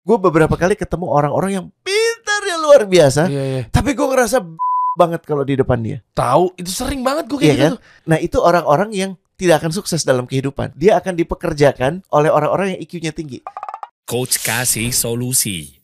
gue beberapa kali ketemu orang-orang yang pintar ya luar biasa, Iya, iya. tapi gue ngerasa banget kalau di depan dia. Tahu, itu sering banget gue kayak Iya gitu. kan? Nah itu orang-orang yang tidak akan sukses dalam kehidupan. Dia akan dipekerjakan oleh orang-orang yang IQ-nya tinggi. Coach kasih solusi.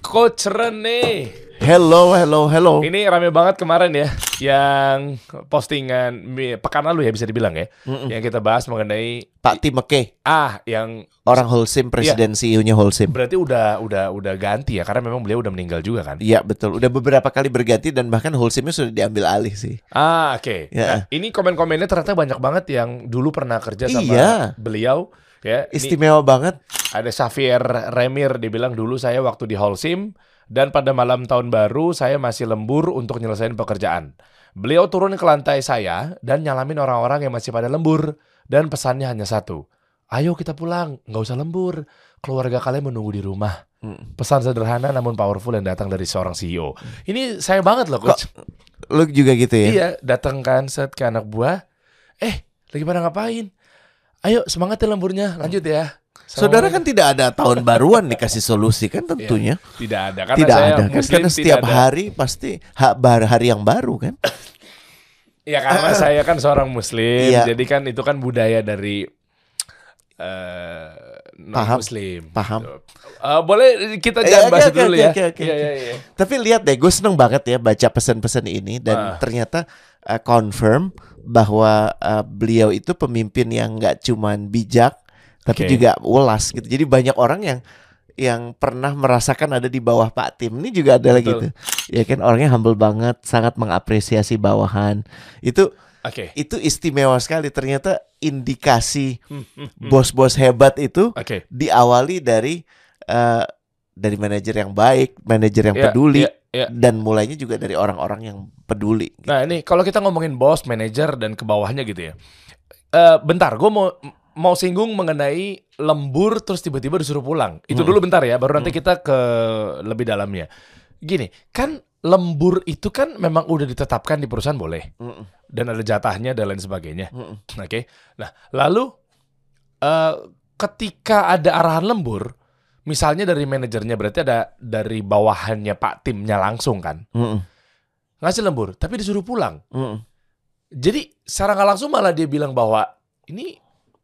Coach Rene. Hello, hello, hello. Ini rame banget kemarin ya yang postingan pekan lalu ya bisa dibilang ya. Mm-mm. Yang kita bahas mengenai Pak Tim McKay, ah yang orang Holcim, presiden CEO-nya Holcim. berarti udah udah udah ganti ya karena memang beliau udah meninggal juga kan. Iya betul, udah beberapa kali berganti dan bahkan Holcimnya sudah diambil alih sih. Ah, oke. Ya. Nah, ini komen-komennya ternyata banyak banget yang dulu pernah kerja sama Iya. beliau ya. Ini Istimewa banget. ada Xavier Remir dibilang dulu saya waktu di Holcim dan pada malam tahun baru saya masih lembur untuk nyelesain pekerjaan. Beliau turun ke lantai saya dan nyalamin orang-orang yang masih pada lembur dan pesannya hanya satu. Ayo kita pulang, nggak usah lembur. Keluarga kalian menunggu di rumah. Mm. Pesan sederhana namun powerful yang datang dari seorang CEO. Ini saya banget loh coach. Lu juga gitu ya? Iya, datang kan set ke anak buah. Eh, lagi pada ngapain? Ayo semangat ya lemburnya, lanjut ya. Saudara kan tidak ada tahun baruan dikasih solusi kan tentunya. tidak ada karena tidak saya ada kan karena tidak setiap ada. hari pasti ha- bar- hari yang baru kan. Ya karena saya kan seorang muslim, Iya. jadi kan itu kan budaya dari eh non Paham, muslim. paham. Gitu. Eh, boleh kita Eh, jangan oke, bahas itu dulu oke, ya. oke, oke, Iya, iya, iya. Tapi lihat deh, gue seneng banget ya baca pesan-pesan ini dan Ah. ternyata uh, confirm bahwa uh, beliau itu pemimpin yang nggak cuman bijak tapi Oke. juga ulas gitu. Jadi banyak orang yang yang pernah merasakan ada di bawah Pak Tim ini juga ada lagi tuh. Ya kan orangnya humble banget, sangat mengapresiasi bawahan. Itu Oke. itu istimewa sekali. Ternyata indikasi Hmm, hmm, hmm. bos-bos hebat itu Oke. diawali dari eh, dari manajer yang baik, manajer yang Iya, peduli, iya, iya. dan mulainya juga dari orang-orang yang peduli. Nah ini kalau kita ngomongin bos, manajer dan ke bawahnya gitu ya. Eh bentar, gue mau mau singgung mengenai lembur terus tiba-tiba disuruh pulang. Itu Hmm. dulu bentar ya, baru nanti kita ke lebih dalamnya. Gini, kan lembur itu kan memang udah ditetapkan di perusahaan boleh Mm-mm, dan ada jatahnya dan lain sebagainya. mm-mm. Oke. Nah, lalu eh ketika ada arahan lembur, misalnya dari manajernya berarti ada dari bawahannya Pak timnya langsung kan Mm-mm, ngasih lembur, tapi disuruh pulang. mm-mm. Jadi secara nggak langsung malah dia bilang bahwa ini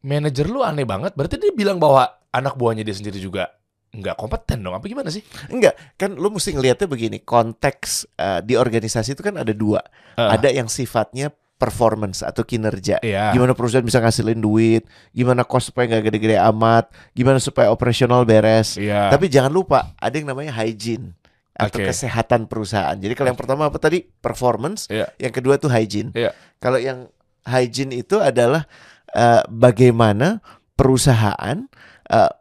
manajer lu aneh banget. Berarti dia bilang bahwa anak buahnya dia sendiri juga nggak kompeten dong. Apa gimana sih? Enggak, kan lu mesti ngelihatnya begini, konteks eh, di organisasi itu kan ada dua. Ah. Ada yang sifatnya performance atau kinerja. Iya. Gimana perusahaan bisa ngasilin duit, gimana cost supaya nggak gede-gede amat, gimana supaya operasional beres. Iya. Tapi jangan lupa ada yang namanya hygiene atau Oke. kesehatan perusahaan. Jadi kalau yang pertama apa tadi performance, Iya. yang kedua tuh hygiene. Iya. Kalau yang hygiene itu adalah eh, bagaimana perusahaan, eh,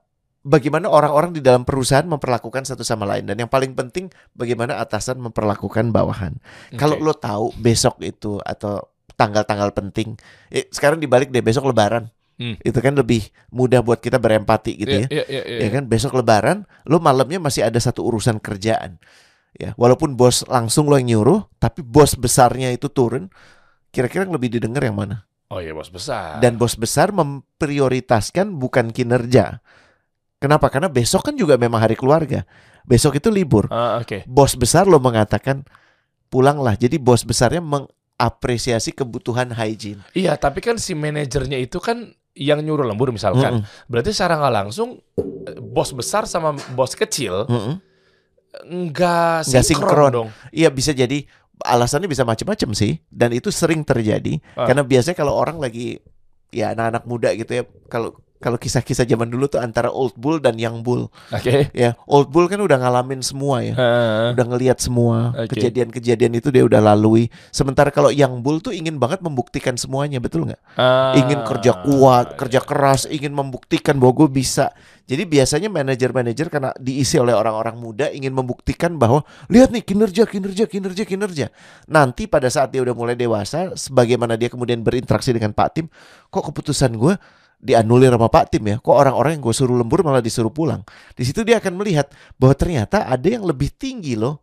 bagaimana orang-orang di dalam perusahaan memperlakukan satu sama lain dan yang paling penting bagaimana atasan memperlakukan bawahan. Kalau Oke. lo tahu besok itu atau tanggal-tanggal penting, eh, sekarang dibalik deh besok Lebaran. Hmm. Itu kan lebih mudah buat kita berempati gitu ya Iya, iya, iya, ya kan besok lebaran lo malamnya masih ada satu urusan kerjaan ya walaupun bos langsung lo yang nyuruh tapi bos besarnya itu turun kira-kira yang lebih didengar yang mana Oh iya bos besar. dan bos besar memprioritaskan bukan kinerja kenapa karena besok kan juga memang hari keluarga besok itu libur Ah, oke. bos besar lo mengatakan pulanglah jadi bos besarnya mengapresiasi kebutuhan hygiene Iya, tapi kan si manajernya itu kan yang nyuruh lembur misalkan. Mm-mm, Berarti secara nggak langsung bos besar sama bos kecil mm-mm. nggak Nggak sinkron, sinkron. dong. Iya bisa jadi alasannya bisa macam-macam sih dan itu sering terjadi Ah. karena biasanya kalau orang lagi ya anak-anak muda gitu ya kalau kalau kisah-kisah zaman dulu tuh antara old bull dan young bull. Oke. ya old bull kan udah ngalamin semua ya. Heeh. udah ngelihat semua Oke. kejadian-kejadian itu dia udah lalui. Sementara kalau young bull tuh ingin banget membuktikan semuanya betul nggak? Ah, ingin kerja kuat kerja keras ingin membuktikan bahwa gue bisa. Jadi biasanya manajer-manajer karena diisi oleh orang-orang muda ingin membuktikan bahwa lihat nih kinerja kinerja kinerja kinerja. Nanti pada saat dia udah mulai dewasa sebagaimana dia kemudian berinteraksi dengan Pak Tim kok keputusan gue dianulir sama Pak Tim ya kok orang-orang yang gue suruh lembur malah disuruh pulang di situ dia akan melihat bahwa ternyata ada yang lebih tinggi loh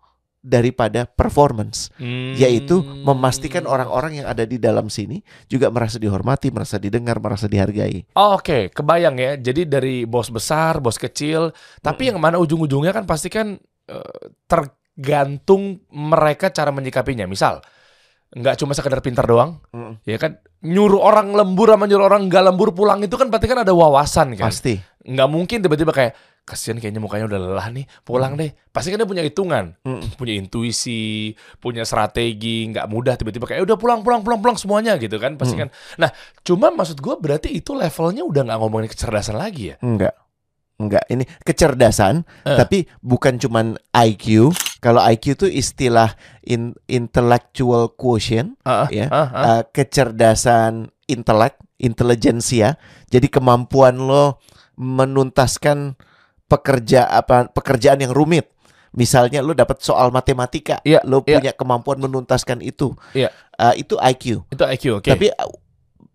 daripada performance, Hmm. yaitu memastikan orang-orang yang ada di dalam sini juga merasa dihormati, merasa didengar, merasa dihargai. Oh, Oke, kebayang ya. Jadi dari bos besar, bos kecil, tapi yang mana ujung-ujungnya kan pasti kan eh, tergantung mereka cara menyikapinya. Misal, nggak cuma sekedar pintar doang, Mm, ya kan? Nyuruh orang lembur sama nyuruh orang nggak lembur pulang itu kan berarti kan ada wawasan kan. Pasti. Nggak mungkin tiba-tiba kayak kasihan kayaknya mukanya udah lelah nih, pulang deh. Pasti kan dia punya hitungan, Mm. punya intuisi, punya strategi, nggak mudah tiba-tiba kayak "Eh, udah pulang pulang pulang pulang semuanya gitu kan. Pasti kan. Nah, cuma maksud gue berarti itu levelnya udah nggak ngomongin kecerdasan lagi ya. Enggak. Enggak, ini kecerdasan, Eh. tapi bukan cuman IQ. Kalau IQ itu istilah in- intellectual quotient, Ah, ya. ah, ah. Uh, kecerdasan intelek, intelijensia. Jadi kemampuan lo menuntaskan pekerja apa pekerjaan yang rumit. Misalnya lo dapat soal matematika, Iya, lo iya. punya kemampuan menuntaskan itu. Iya. Uh, itu IQ. Itu IQ, oke. Tapi uh,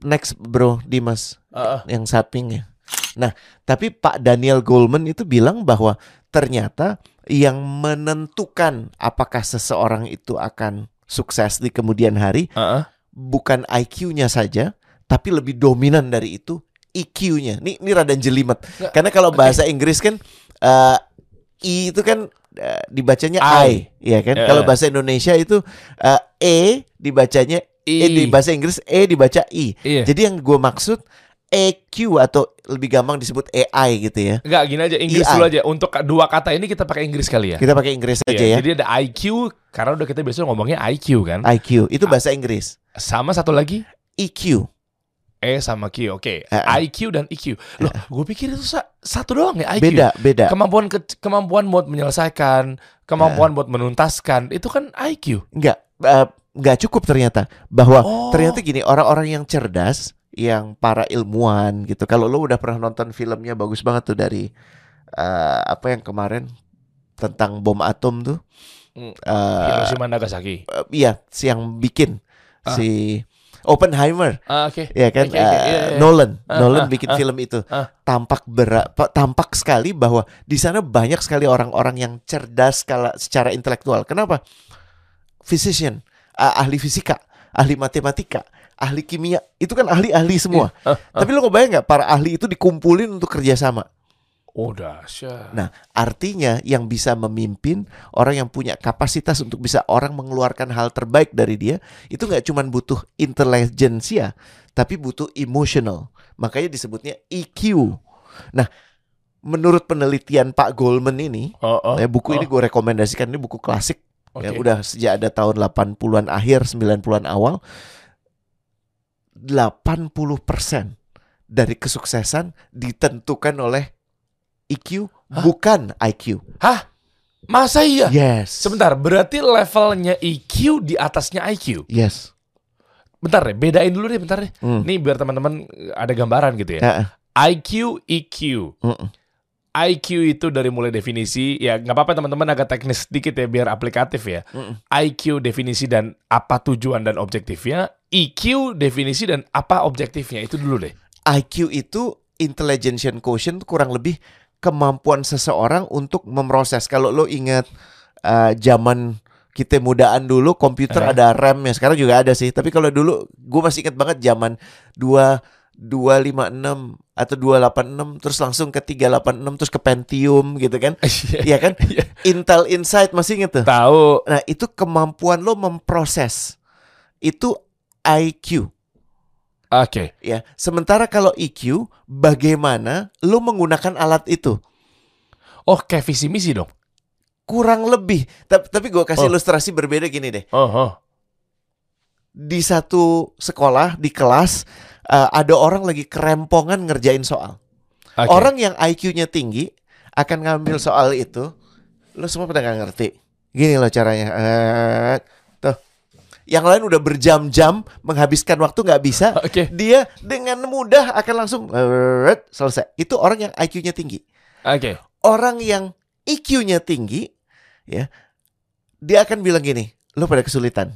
next bro Dimas, Ah, ah. yang sampingnya. Nah, tapi Pak Daniel Goleman itu bilang bahwa ternyata yang menentukan apakah seseorang itu akan sukses di kemudian hari Ah, ah. bukan IQ-nya saja, tapi lebih dominan dari itu EQ-nya. Ini ini rada jelimet. Nggak, Karena kalau bahasa Inggris kan eh, I itu kan eh, dibacanya I. I, ya kan? Eh. Kalau bahasa Indonesia itu eh, E dibacanya I. E di bahasa Inggris E dibaca I. Iya. Jadi yang gue maksud EQ atau lebih gampang disebut AI gitu ya. Enggak, gini aja Inggris dulu aja. Untuk dua kata ini kita pakai Inggris kali ya. Kita pakai Inggris aja Iya, ya. Jadi ada IQ karena udah kita biasa ngomongnya IQ kan. IQ itu bahasa Inggris. Sama satu lagi EQ. E sama Q. Oke. Eh, eh. IQ dan EQ. Loh, gue pikir itu sa- satu doang ya IQ. Beda, beda. Kemampuan ke- kemampuan buat menyelesaikan, kemampuan buat menuntaskan, itu kan IQ. Enggak, eh, enggak cukup ternyata. Bahwa Oh. ternyata gini, orang-orang yang cerdas, yang para ilmuwan gitu. Kalau lo udah pernah nonton filmnya bagus banget tuh dari eh, apa yang kemarin tentang bom atom tuh. Hmm. Eh, Hiroshima Nagasaki. eh, iya, si yang bikin Ah. si Oppenheimer. Ah, oke. Ya kan oke, eh, iya, iya. Nolan, Ah, Nolan ah, bikin ah, film itu. ah. Tampak berat, tampak sekali bahwa di sana banyak sekali orang-orang yang cerdas skala secara intelektual. Kenapa? Physician, ah, ahli fisika, ahli matematika, ahli kimia, itu kan ahli-ahli semua. Ah, ah. Tapi lo nggak bayang nggak para ahli itu dikumpulin untuk kerjasama? Oh, dahsyat. Nah, artinya yang bisa memimpin orang yang punya kapasitas untuk bisa orang mengeluarkan hal terbaik dari dia itu nggak cuma butuh intelijensia, tapi butuh emotional. Makanya disebutnya EQ. Nah, menurut penelitian Pak Goldman ini, Oh, oh, ya, buku ini oh, gue rekomendasikan ini buku klasik oke. ya udah sejak ada tahun 80-an akhir 90-an awal 80% dari kesuksesan ditentukan oleh EQ Hah? bukan IQ. Hah? Masa iya? Yes. Sebentar, berarti levelnya EQ di atasnya IQ. Yes. Bentar deh, bedain dulu deh, bentar deh. Hmm. Nih biar teman-teman ada gambaran gitu ya. Ya, IQ, EQ. mm-mm. IQ itu dari mulai definisi, ya nggak apa-apa teman-teman agak teknis sedikit ya biar aplikatif ya. Mm-mm. IQ definisi dan apa tujuan dan objektifnya. EQ definisi dan apa objektifnya itu dulu deh. IQ itu intelligence quotient kurang lebih kemampuan seseorang untuk memproses. Kalau lo ingat uh, zaman kita mudaan dulu komputer Eh. ada RAM-nya. Sekarang juga ada sih. Tapi kalau dulu gue masih ingat banget zaman 2 256 atau 286 terus langsung ke 386 terus ke Pentium gitu kan. Iya kan? Iya. Intel Insight masih inget tuh. Tahu. Nah, itu kemampuan lo memproses. Itu IQ. Oke. ya. Sementara kalau EQ, bagaimana lu menggunakan alat itu? Oh, kayak visi misi dong. Kurang lebih. Ta- Tapi gue kasih Oh. ilustrasi berbeda gini deh. Oh, oh. Di satu sekolah, di kelas, eh, ada orang lagi kerempongan ngerjain soal. Oke. Orang yang IQ-nya tinggi akan ngambil soal itu. Lu semua pada nggak ngerti. Gini loh caranya. Eh, tuh. Yang lain udah berjam-jam menghabiskan waktu nggak bisa. Oke. Dia dengan mudah akan langsung eh, selesai. Itu orang yang IQ-nya tinggi. Oke. orang yang EQ-nya tinggi, ya, dia akan bilang gini, lo pada kesulitan.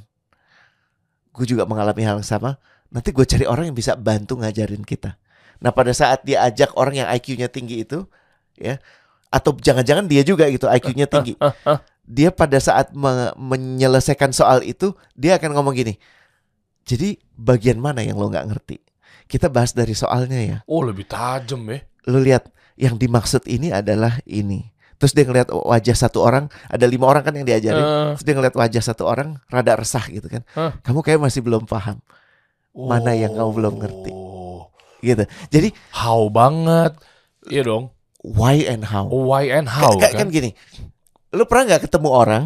Gue juga mengalami hal yang sama. Nanti gue cari orang yang bisa bantu ngajarin kita. Nah pada saat dia ajak orang yang IQ-nya tinggi itu, ya, atau jangan-jangan dia juga gitu IQ-nya tinggi, dia pada saat me- menyelesaikan soal itu dia akan ngomong gini. Jadi bagian mana yang lo nggak ngerti? Kita bahas dari soalnya ya. Oh lebih tajam ya. Lo lihat yang dimaksud ini adalah ini. Terus dia ngeliat wajah satu orang, ada lima orang kan yang diajarin. Eh, Terus dia ngeliat wajah satu orang rada resah gitu kan. Hah? Kamu kayak masih belum paham Mana yang kamu belum ngerti? oh, gitu. Jadi How banget. Iya dong. why and how? Why and how Kayak kan? kan gini. Lu pernah nggak ketemu orang,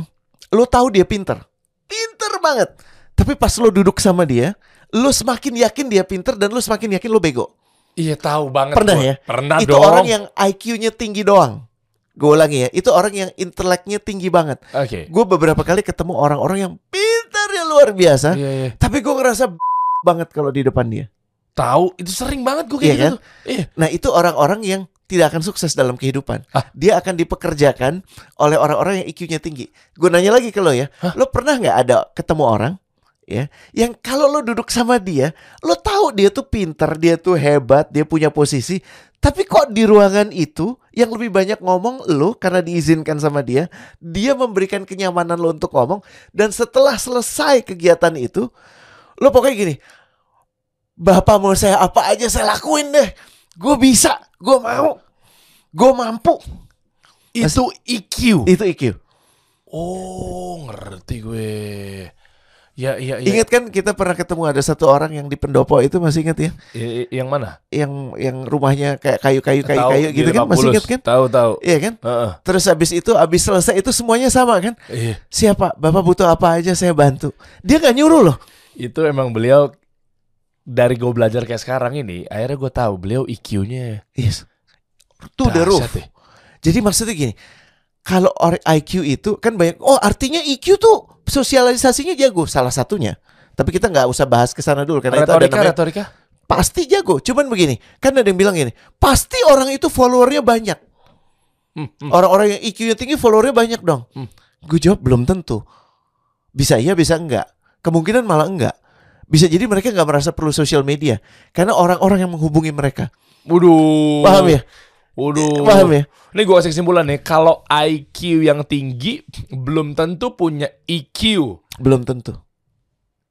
lu tahu dia pinter. Pinter banget. Tapi pas lu duduk sama dia, lu semakin yakin dia pinter dan lu semakin yakin lu bego. Iya tahu banget. Pernah gua. ya? Pernah itu dong. orang yang IQ-nya tinggi doang. Gue ulangi ya, itu orang yang inteleknya tinggi banget. Oke. Gue beberapa kali ketemu orang-orang yang pintarnya luar biasa, Iya iya. tapi gue ngerasa banget kalau di depan dia. Tahu itu sering banget gue Iya kayak gitu. kan? Iya. Nah itu orang-orang yang tidak akan sukses dalam kehidupan. Ah. Dia akan dipekerjakan oleh orang-orang yang IQ-nya tinggi. Gue nanya lagi ke lo ya, Hah? lo pernah nggak ada ketemu orang ya yang kalau lo duduk sama dia, lo tahu dia tuh pinter, dia tuh hebat, dia punya posisi, tapi kok di ruangan itu yang lebih banyak ngomong lo karena diizinkan sama dia, dia memberikan kenyamanan lo untuk ngomong dan setelah selesai kegiatan itu, lo pokoknya gini, Bapak mau saya apa aja saya lakuin deh. Gue bisa, gue mau, gue mampu. Itu EQ. Itu IQ. Oh, ngerti gue. Ya, iya, iya. Ingat kan kita pernah ketemu ada satu orang yang di pendopo itu masih ingat ya? I- i- yang mana? Yang yang rumahnya kayak kayu-kayu kayu-kayu gitu kan masih ingat kan? Tahu, tahu. Iya kan? Heeh. Terus habis itu habis selesai itu semuanya sama kan? Iya. Siapa? Bapak butuh apa aja saya bantu. Dia nggak nyuruh loh. Itu emang beliau dari gue belajar kayak sekarang ini, akhirnya gue tahu beliau EQ-nya Yes. Tuh the roof. ya. Jadi maksudnya gini, kalau IQ itu kan banyak. Oh artinya IQ tuh sosialisasinya jago salah satunya. Tapi kita nggak usah bahas ke sana dulu karena itu ada Retorika, namanya retorika. pasti jago. Cuman begini, kan ada yang bilang gini, pasti orang itu followernya banyak. Hmm, hmm. Orang-orang yang IQ-nya tinggi followernya banyak dong. Hmm. Gue jawab belum tentu. Bisa iya, bisa enggak. Kemungkinan malah enggak. Bisa jadi mereka nggak merasa perlu sosial media karena orang-orang yang menghubungi mereka. Waduh. Paham ya? Waduh. Paham ya? Ini gue kasih kesimpulan nih, kalau IQ yang tinggi belum tentu punya EQ. Belum tentu.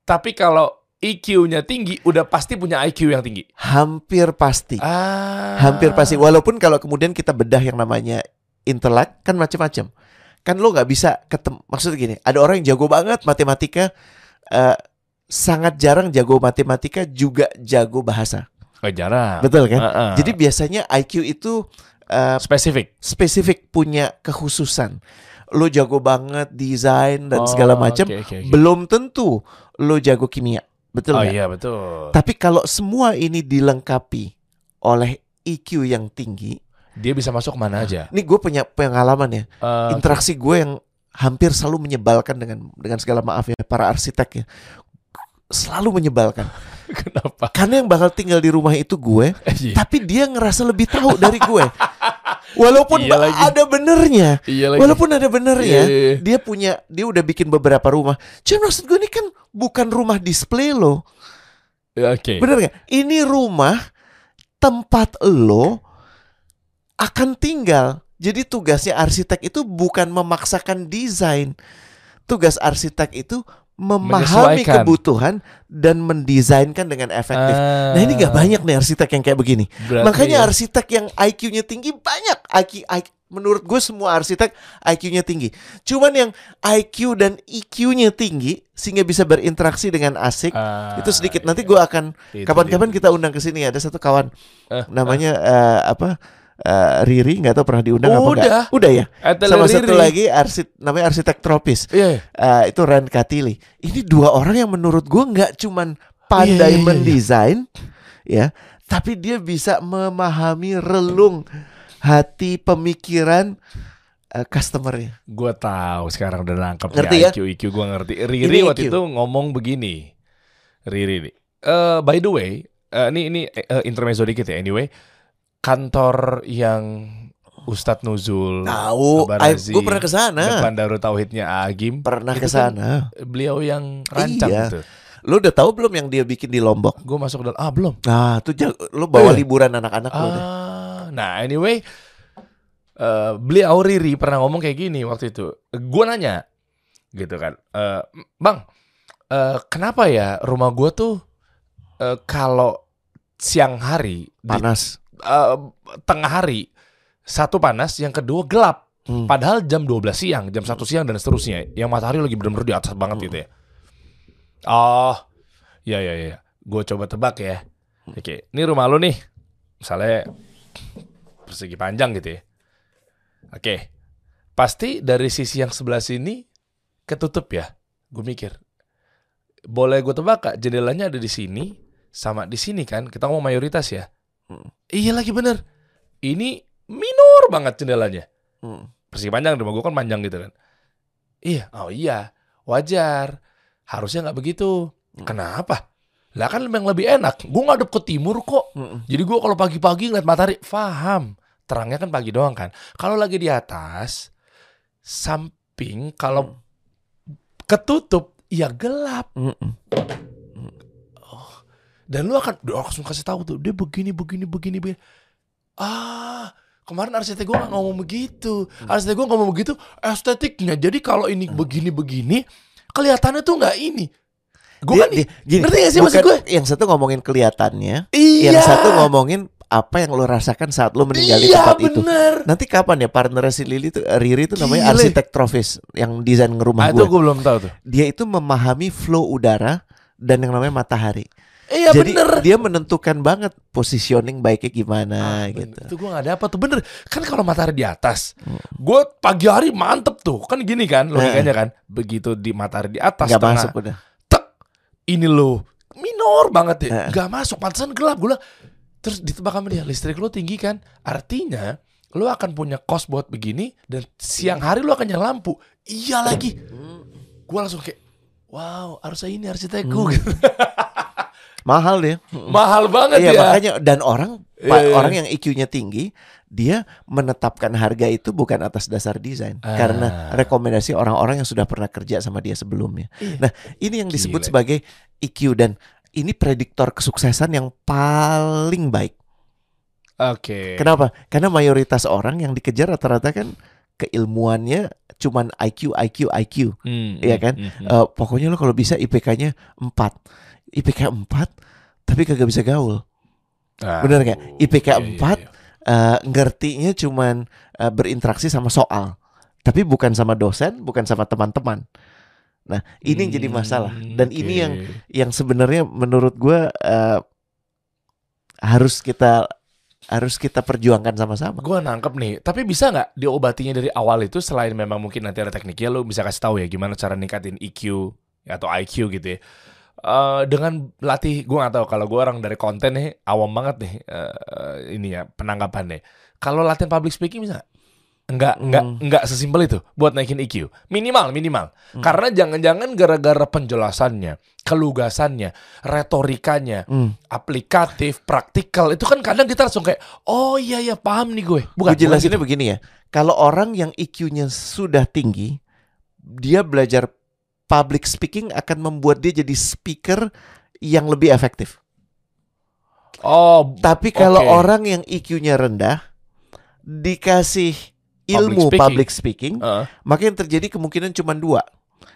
Tapi kalau EQ-nya tinggi, udah pasti punya IQ yang tinggi. Hampir pasti. Ah. Hampir pasti. Walaupun kalau kemudian kita bedah yang namanya intelek kan macam-macam. Kan lo nggak bisa ketemu. Maksudnya gini, ada orang yang jago banget matematika, eh, sangat jarang jago matematika juga jago bahasa. Oh, jarang. Betul kan? Ah, ah. Jadi biasanya IQ itu eh, spesifik. spesifik punya kekhususan. Lo jago banget desain dan Oh, segala macam. oke, oke, oke. Belum tentu lo jago kimia. Betul Oh iya betul. Tapi kalau semua ini dilengkapi oleh IQ yang tinggi, Dia bisa masuk ke mana aja. ini gue punya pengalaman ya. Eh, Interaksi gue yang hampir selalu menyebalkan dengan dengan segala maaf ya para arsitek ya. Selalu menyebalkan. kenapa? Karena yang bakal tinggal di rumah itu gue, Iya. tapi dia ngerasa lebih tahu dari gue. Walaupun Iya lagi. ada benernya. Iya lagi. Walaupun ada benernya, Iya, iya, iya. dia punya dia udah bikin beberapa rumah. Cuma maksud gue ini kan bukan rumah display loh. Ya, Oke. Bener gak? Ini rumah tempat lo akan tinggal. Jadi tugasnya arsitek itu bukan memaksakan desain. Tugas arsitek itu memahami kebutuhan dan mendesainkan dengan efektif. Ah, Nah ini gak banyak nih arsitek yang kayak begini. berarti Makanya ya. arsitek yang IQ-nya tinggi banyak. IQ, IQ- menurut gue semua arsitek IQ-nya tinggi. Cuman yang IQ dan EQ-nya tinggi sehingga bisa berinteraksi dengan asik Ah, itu sedikit. Nanti iya. gue akan kapan-kapan kita undang ke sini ada satu kawan Eh, namanya eh, apa eh, Riri nggak tahu pernah diundang apa Udah. enggak? Udah ya. Atelier Sama satu Riri. lagi arsit namanya arsitek tropis. Iya. Eh, itu Ren Katili. Ini dua orang yang menurut gue nggak cuman pandai Iya, iya, iya, iya. mendesain ya, tapi dia bisa memahami relung hati pemikiran eh, customernya. Gue tahu sekarang udah nangkep Ngerti nih ya? IQ IQ gue ngerti. Riri Ini waktu IQ. itu ngomong begini. Riri nih. Eh, by the way, eh, ini ini eh, intermezzo dikit ya. Anyway, kantor yang Ustadz Nuzul Tahu, gue pernah ke sana. depan Darul Tauhidnya Agim. Pernah Itu ke kan sana. Beliau yang rancang Iya. gitu. Lu udah tahu belum yang dia bikin di Lombok? Gue masuk dalam ah belum. Nah, tuh lu bawa Iya. liburan anak-anak lu deh. Ah, nah anyway, eh, beliau Riri pernah ngomong kayak gini waktu itu. Gue nanya, gitu kan, eh, bang, eh, kenapa ya rumah gue tuh eh, kalau siang hari, di, Panas. Eh, tengah hari, satu panas, yang kedua gelap. Hmm. Padahal jam 12 siang, jam 1 siang dan seterusnya, yang matahari lagi bener-bener di atas banget gitu ya. Oh, ya ya ya. Gue coba tebak ya. Oke, ini rumah lu nih. Misalnya persegi panjang gitu ya. Oke. Pasti dari sisi yang sebelah sini ketutup ya. Gue mikir. Boleh gue tebak kak, jendelanya ada di sini sama di sini kan. Kita ngomong mayoritas ya. Hmm. Iya lagi bener. Ini minor banget jendelanya. Hmm. Persegi panjang rumah gue kan panjang gitu kan. Iya, oh iya, wajar. Harusnya nggak begitu. Hmm. Kenapa? Lah kan yang lebih enak. Gue ngadep ke timur kok. Hmm. Jadi gue kalau pagi-pagi ngeliat matahari, paham. Terangnya kan pagi doang kan. Kalau lagi di atas, samping kalau ketutup, ya gelap. Hmm. Dan lu akan lu langsung kasih tahu tuh, dia begini, begini, begini, begini. Ah, kemarin arsitek gue gak ngomong begitu. Arsitek gue ngomong begitu, estetiknya. Jadi kalau ini begini, begini, kelihatannya tuh nggak ini. Gue Dia- kan dia- gini, ngerti gak sih maksud gue? Yang satu ngomongin kelihatannya, Iya. yang satu ngomongin apa yang lo rasakan saat lo meninggali iya, tempat itu. bener. Nanti kapan ya partner si Lili tuh Riri itu namanya Gile. arsitek trofis yang desain ngerumah Ah, itu gue. gue belum tahu tuh. Dia itu memahami flow udara dan yang namanya matahari. Iya Jadi bener. dia menentukan banget positioning baiknya gimana Ah, gitu. bener. Itu gue gak dapet tuh bener. Kan kalau matahari di atas, Hmm. gue pagi hari mantep tuh. Kan gini kan logikanya kan. Begitu di matahari di atas Nggak tengah, masuk udah. tek, ini lo minor banget ya. Eh. Gak masuk, pantesan gelap. Gue terus ditebak sama dia, listrik lo tinggi kan. Artinya lo akan punya kos buat begini dan siang hari lo akan nyala lampu. Iya lagi. Gue langsung kayak, wow harusnya ini arsitekku. Hmm. gitu. Mahal dia. Mahal banget Iya ya. makanya dan orang Iya, pa- iya. orang yang IQ-nya tinggi dia menetapkan harga itu bukan atas dasar desain Ah. karena rekomendasi orang-orang yang sudah pernah kerja sama dia sebelumnya. Iya. Nah, ini yang disebut Gile. sebagai IQ dan ini prediktor kesuksesan yang paling baik. Oke. Kenapa? Karena mayoritas orang yang dikejar rata-rata kan keilmuannya cuman IQ IQ IQ. Hmm, Iya hmm, kan? hmm, hmm. Eh, pokoknya lo kalau bisa IPK-nya 4. IPK 4 tapi kagak bisa gaul. Ah, bener nggak? IPK iya, iya, 4, iya. Eh, ngertinya cuman eh, berinteraksi sama soal, tapi bukan sama dosen, bukan sama teman-teman. Nah, ini yang jadi masalah. Hmm, Dan ini oke. yang yang sebenarnya menurut gua eh, harus kita harus kita perjuangkan sama-sama. Gua nangkep nih, tapi bisa nggak diobatinya dari awal itu selain memang mungkin nanti ada tekniknya lu bisa kasih tahu ya gimana cara ningkatin EQ atau IQ gitu ya. Eh, dengan latih gue nggak tahu kalau gue orang dari konten nih awam banget nih eh, ini ya penanggapannya. Kalau latihan public speaking bisa nggak? Enggak, enggak, Hmm. enggak sesimpel itu buat naikin EQ. Minimal, minimal. Hmm. Karena jangan-jangan gara-gara penjelasannya, kelugasannya, retorikanya, Hmm. aplikatif, praktikal itu kan kadang kita langsung kayak oh iya ya paham nih gue. Bukan. Gue jelasinnya bukan gitu. begini ya. Kalau orang yang IQ-nya sudah tinggi, dia belajar public speaking akan membuat dia jadi speaker yang lebih efektif. Oh, Tapi kalau Oke. orang yang IQ-nya rendah dikasih ilmu speaking. public speaking, Heeh. maka yang terjadi kemungkinan cuma dua.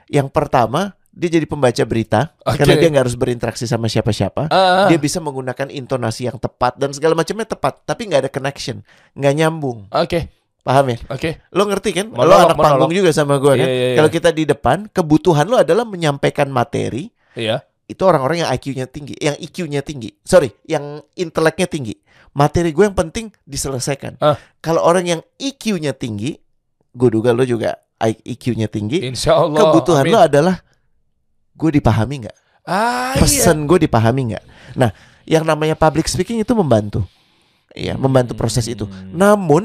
Yang pertama, dia jadi pembaca berita Oke. karena dia nggak harus berinteraksi sama siapa-siapa. Ah, Dia bisa menggunakan intonasi yang tepat dan segala macamnya tepat, tapi nggak ada connection, nggak nyambung. Oke, Paham ya? oke. Lo ngerti kan? lo Monolog, anak panggung monolog. juga sama gue kan? Iya, iya, iya. Kalau kita di depan, kebutuhan lo adalah menyampaikan materi. Iya. Itu orang-orang yang IQ-nya tinggi, yang IQ-nya tinggi. Sorry, yang inteleknya tinggi. Materi gue yang penting diselesaikan. Ah. Kalau orang yang IQ-nya tinggi, gue duga lo juga IQ-nya tinggi. Insya Allah. Kebutuhan amin. lo adalah gue dipahami nggak? Ah, iya. Pesan gue dipahami nggak? Nah, yang namanya public speaking itu membantu. Iya, membantu proses itu. Hmm. Namun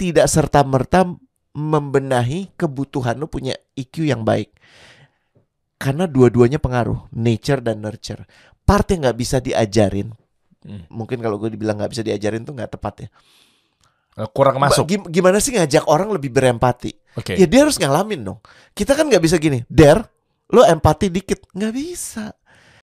tidak serta merta membenahi kebutuhan lo punya IQ yang baik. Karena dua-duanya pengaruh, nature dan nurture. Part yang nggak bisa diajarin, Hmm. mungkin kalau gue dibilang nggak bisa diajarin tuh nggak tepat ya. Eh, Kurang masuk. Gimana sih ngajak orang lebih berempati? Oke. Ya dia harus ngalamin dong. Kita kan nggak bisa gini, der, lo empati dikit, nggak bisa,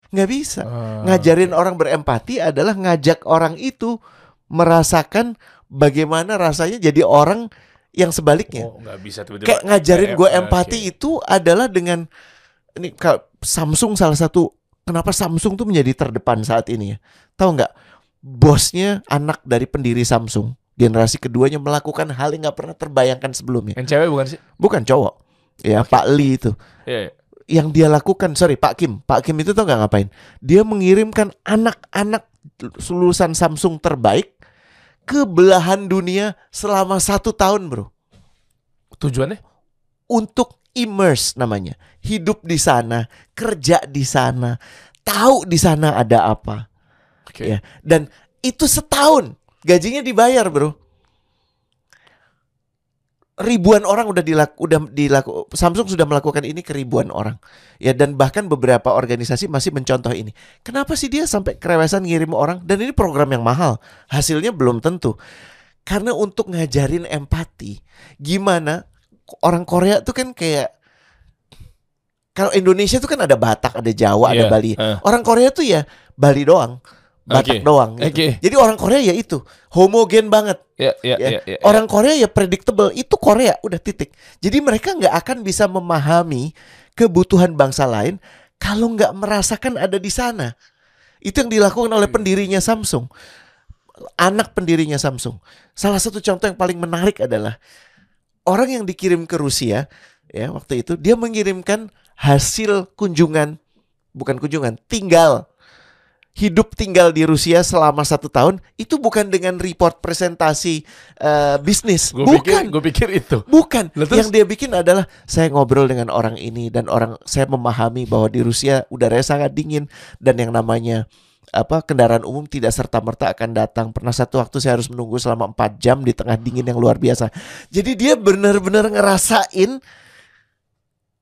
nggak bisa. Ah, Ngajarin orang berempati adalah ngajak orang itu merasakan bagaimana rasanya jadi orang yang sebaliknya. Oh, nggak bisa tiba-tiba. Kayak ngajarin gue empati oke. itu adalah dengan ini Samsung salah satu kenapa Samsung tuh menjadi terdepan saat ini ya. Tahu nggak? Bosnya anak dari pendiri Samsung generasi keduanya melakukan hal yang nggak pernah terbayangkan sebelumnya. Yang cewek bukan sih? Bukan cowok. Ya, Pak Lee itu. Iya. iya. Yang dia lakukan, sorry Pak Kim. Pak Kim itu tau nggak ngapain? Dia mengirimkan anak-anak lulusan Samsung terbaik ke belahan dunia selama satu tahun bro Tujuannya? untuk immerse namanya. Hidup di sana, kerja di sana, tahu di sana ada apa. Oke. Ya. Dan itu setahun gajinya dibayar, Bro. Ribuan orang udah dilaku, udah dilaku Samsung sudah melakukan ini ke ribuan orang. Ya dan bahkan beberapa organisasi masih mencontoh ini. Kenapa sih dia sampai kerewesan ngirim orang dan ini program yang mahal. Hasilnya belum tentu. Karena untuk ngajarin empati, gimana orang Korea tuh kan kayak kalau Indonesia tuh kan ada Batak, ada Jawa, ada Iya, Bali. eh. Orang Korea tuh ya Bali doang, Batak Oke, doang. gitu. oke. Jadi orang Korea ya itu homogen banget. Iya, iya, Ya. iya, iya. Orang Korea ya predictable, itu Korea udah titik. Jadi mereka nggak akan bisa memahami kebutuhan bangsa lain kalau nggak merasakan ada di sana. Itu yang dilakukan oleh pendirinya Samsung, anak pendirinya Samsung. Salah satu contoh yang paling menarik adalah orang yang dikirim ke Rusia ya waktu itu dia mengirimkan hasil kunjungan bukan kunjungan tinggal hidup tinggal di Rusia selama satu tahun itu bukan dengan report presentasi eh, bisnis. Gue bukan. gue pikir itu. bukan. Terus? yang dia bikin adalah saya ngobrol dengan orang ini dan orang saya memahami bahwa di Rusia udaranya sangat dingin dan yang namanya apa kendaraan umum tidak serta merta akan datang. Pernah satu waktu saya harus menunggu selama 4 jam di tengah dingin yang luar biasa. Jadi dia benar-benar ngerasain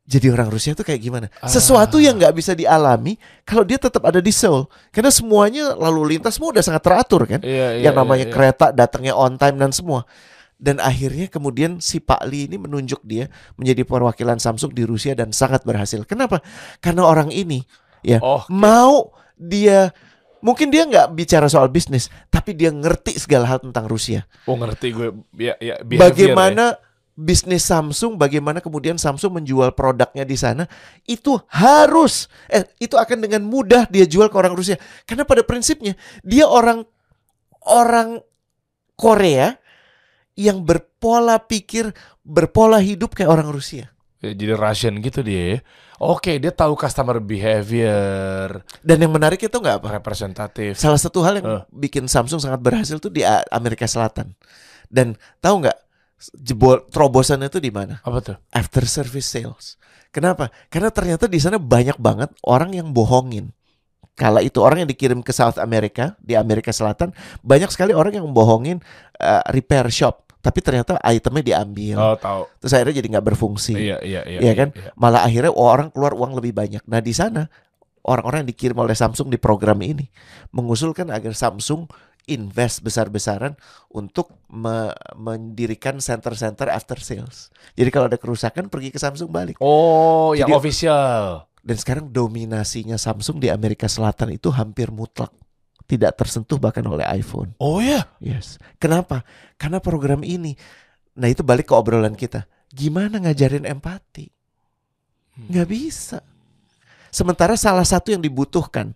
jadi orang Rusia itu kayak gimana? Ah. Sesuatu yang nggak bisa dialami kalau dia tetap ada di Seoul. Karena semuanya lalu lintas semua udah sangat teratur kan. Iya, iya, yang namanya iya, iya. kereta datangnya on time dan semua. Dan akhirnya kemudian si Pak Lee ini menunjuk dia menjadi perwakilan Samsung di Rusia dan sangat berhasil. Kenapa? Karena orang ini ya Oh, mau dia mungkin dia nggak bicara soal bisnis, tapi dia ngerti segala hal tentang Rusia. Oh ngerti gue. Ya, ya, behavior Bagaimana bisnis Samsung, bagaimana kemudian Samsung menjual produknya di sana, itu harus eh itu akan dengan mudah dia jual ke orang Rusia. Karena pada prinsipnya dia orang orang Korea yang berpola pikir, berpola hidup kayak orang Rusia. ya. Jadi Russian gitu dia. ya. Oke, dia tahu customer behavior, Dan yang menarik itu nggak apa? representatif. Salah satu hal yang Eh. bikin Samsung sangat berhasil tuh di Amerika Selatan. Dan tahu nggak jebol terobosannya itu di mana? Apa tuh? after service sales. Kenapa? Karena ternyata di sana banyak banget orang yang bohongin. Kala itu orang yang dikirim ke South America di Amerika Selatan banyak sekali orang yang bohongin uh, repair shop, tapi ternyata itemnya diambil. Oh tahu. Terus akhirnya jadi nggak berfungsi. Iya, iya, iya. Iya kan? iya. Malah akhirnya orang keluar uang lebih banyak. Nah di sana orang-orang yang dikirim oleh Samsung di program ini mengusulkan agar Samsung invest besar-besaran untuk me- mendirikan center-center after sales. Jadi kalau ada kerusakan pergi ke Samsung balik. Oh, yang Jadi- official. Dan sekarang dominasinya Samsung di Amerika Selatan itu hampir mutlak. Tidak tersentuh bahkan oleh iPhone. Oh ya. Yes. Kenapa? Karena program ini. Nah itu balik ke obrolan kita. Gimana ngajarin empati? Nggak bisa. Sementara salah satu yang dibutuhkan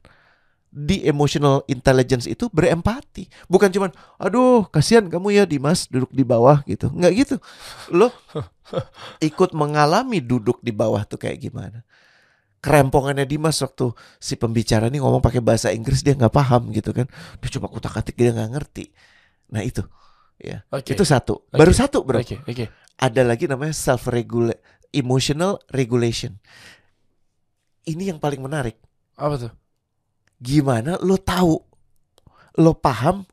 di emotional intelligence itu berempati. Bukan cuman, aduh kasihan kamu ya Dimas duduk di bawah gitu. Nggak gitu. Lo ikut mengalami duduk di bawah tuh kayak gimana. Kerempongannya Dimas waktu si pembicara ini ngomong pakai bahasa Inggris dia nggak paham gitu kan. Dia cuma kutak-atik dia nggak ngerti. Nah itu, ya Oke. itu satu. Oke. Baru satu bro. Oke, oke. Ada lagi namanya self regulate, emotional regulation. Ini yang paling menarik. Apa tuh? Gimana lo tahu, lo paham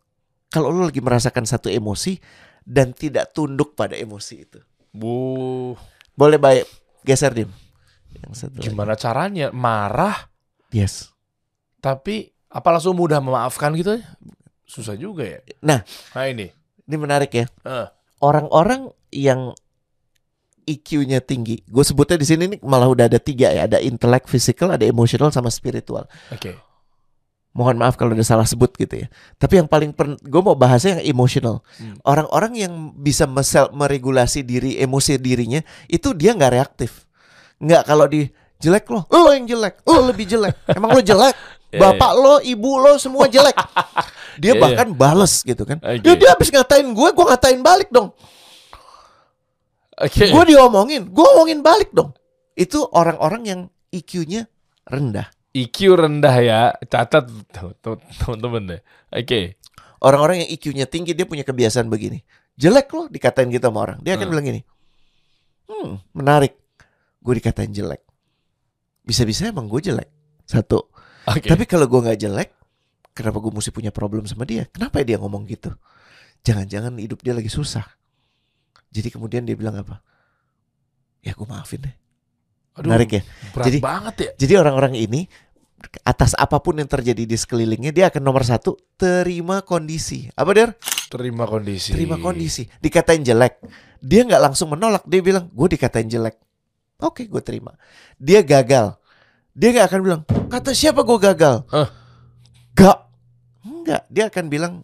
kalau lo lagi merasakan satu emosi dan tidak tunduk pada emosi itu. Bu, Boleh baik geser dim. Yang satu lagi. gimana caranya? Marah, Yes. tapi apa langsung mudah memaafkan gitu? Susah juga ya. Nah. nah ini. Ini menarik ya. Eh. Orang-orang yang IQ-nya tinggi, gue sebutnya di sini nih malah udah ada tiga ya, ada intelek, physical, ada emotional sama spiritual. Oke. Mohon maaf kalau udah salah sebut gitu ya. Tapi yang paling gue mau bahasnya yang emosional. Hmm. Orang-orang yang bisa mesel meregulasi diri emosi dirinya itu dia nggak reaktif. Nggak kalau di jelek lo, lo yang jelek, lo lebih jelek. Emang lo jelek? Iya, Bapak lo, ibu lo semua jelek. Dia Iya, bahkan bales gitu kan. Oke. Ya dia habis ngatain gue, gue ngatain balik dong. Oke. Gue diomongin, gue ngomongin balik dong. Itu orang-orang yang IQ-nya rendah. IQ rendah ya. Catat teman-teman deh. Oke. Orang-orang yang IQ-nya tinggi dia punya kebiasaan begini. Jelek loh dikatain gitu sama orang. Dia akan Hmm. bilang gini. Hmm, menarik. Gue dikatain jelek. Bisa-bisa emang gue jelek. Satu. Oke. Tapi kalau gue nggak jelek, kenapa gue mesti punya problem sama dia? Kenapa dia ngomong gitu? Jangan-jangan hidup dia lagi susah. Jadi kemudian dia bilang apa? Ya gue maafin deh. Aduh, Menarik ya. berat Jadi- banget ya. Jadi orang-orang ini atas apa pun yang terjadi di sekelilingnya dia akan nomor satu terima kondisi. Apa der? Terima kondisi. Terima kondisi. Dikatain jelek, dia nggak langsung menolak. Dia bilang gue dikatain jelek. Oke, gue terima. Dia gagal. Dia nggak akan bilang kata siapa gue gagal. Hah? Gak. Enggak. Dia akan bilang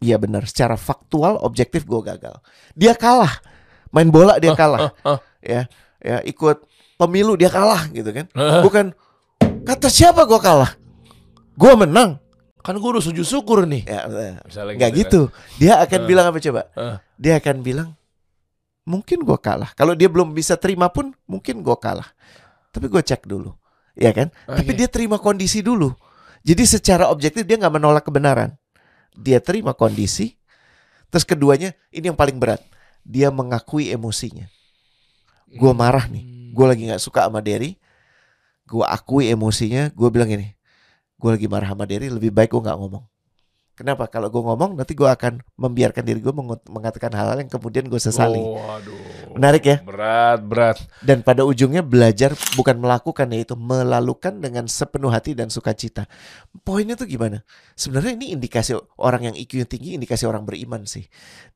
iya benar. Secara faktual, objektif gue gagal. Dia kalah. Main bola dia kalah. Hah? Ya, ya ikut pemilu dia kalah gitu kan. Bukan kata siapa gue kalah. Gue menang. Kan gue udah sujud syukur nih. Ya, eh, Misalnya kan. gitu. Dia akan Eh. bilang apa coba? Eh. Dia akan bilang mungkin gue kalah. Kalau dia belum bisa terima pun mungkin gue kalah. Tapi gue cek dulu, ya kan? Tapi Oke. dia terima kondisi dulu. Jadi secara objektif dia nggak menolak kebenaran. Dia terima kondisi. Terus keduanya ini yang paling berat. Dia mengakui emosinya. Gue marah nih. Gue lagi nggak suka sama Derry. Gue akui emosinya. Gue bilang ini. Gue lagi marah sama Derry. Lebih baik gue nggak ngomong. Kenapa? Kalau gue ngomong nanti gue akan membiarkan diri gue mengatakan hal-hal yang kemudian gue sesali. Oh, aduh. Menarik ya? Berat, berat. Dan pada ujungnya belajar bukan melakukan yaitu melalukan dengan sepenuh hati dan sukacita. Poinnya tuh gimana? Sebenarnya ini indikasi orang yang IQ-nya tinggi, indikasi orang beriman sih.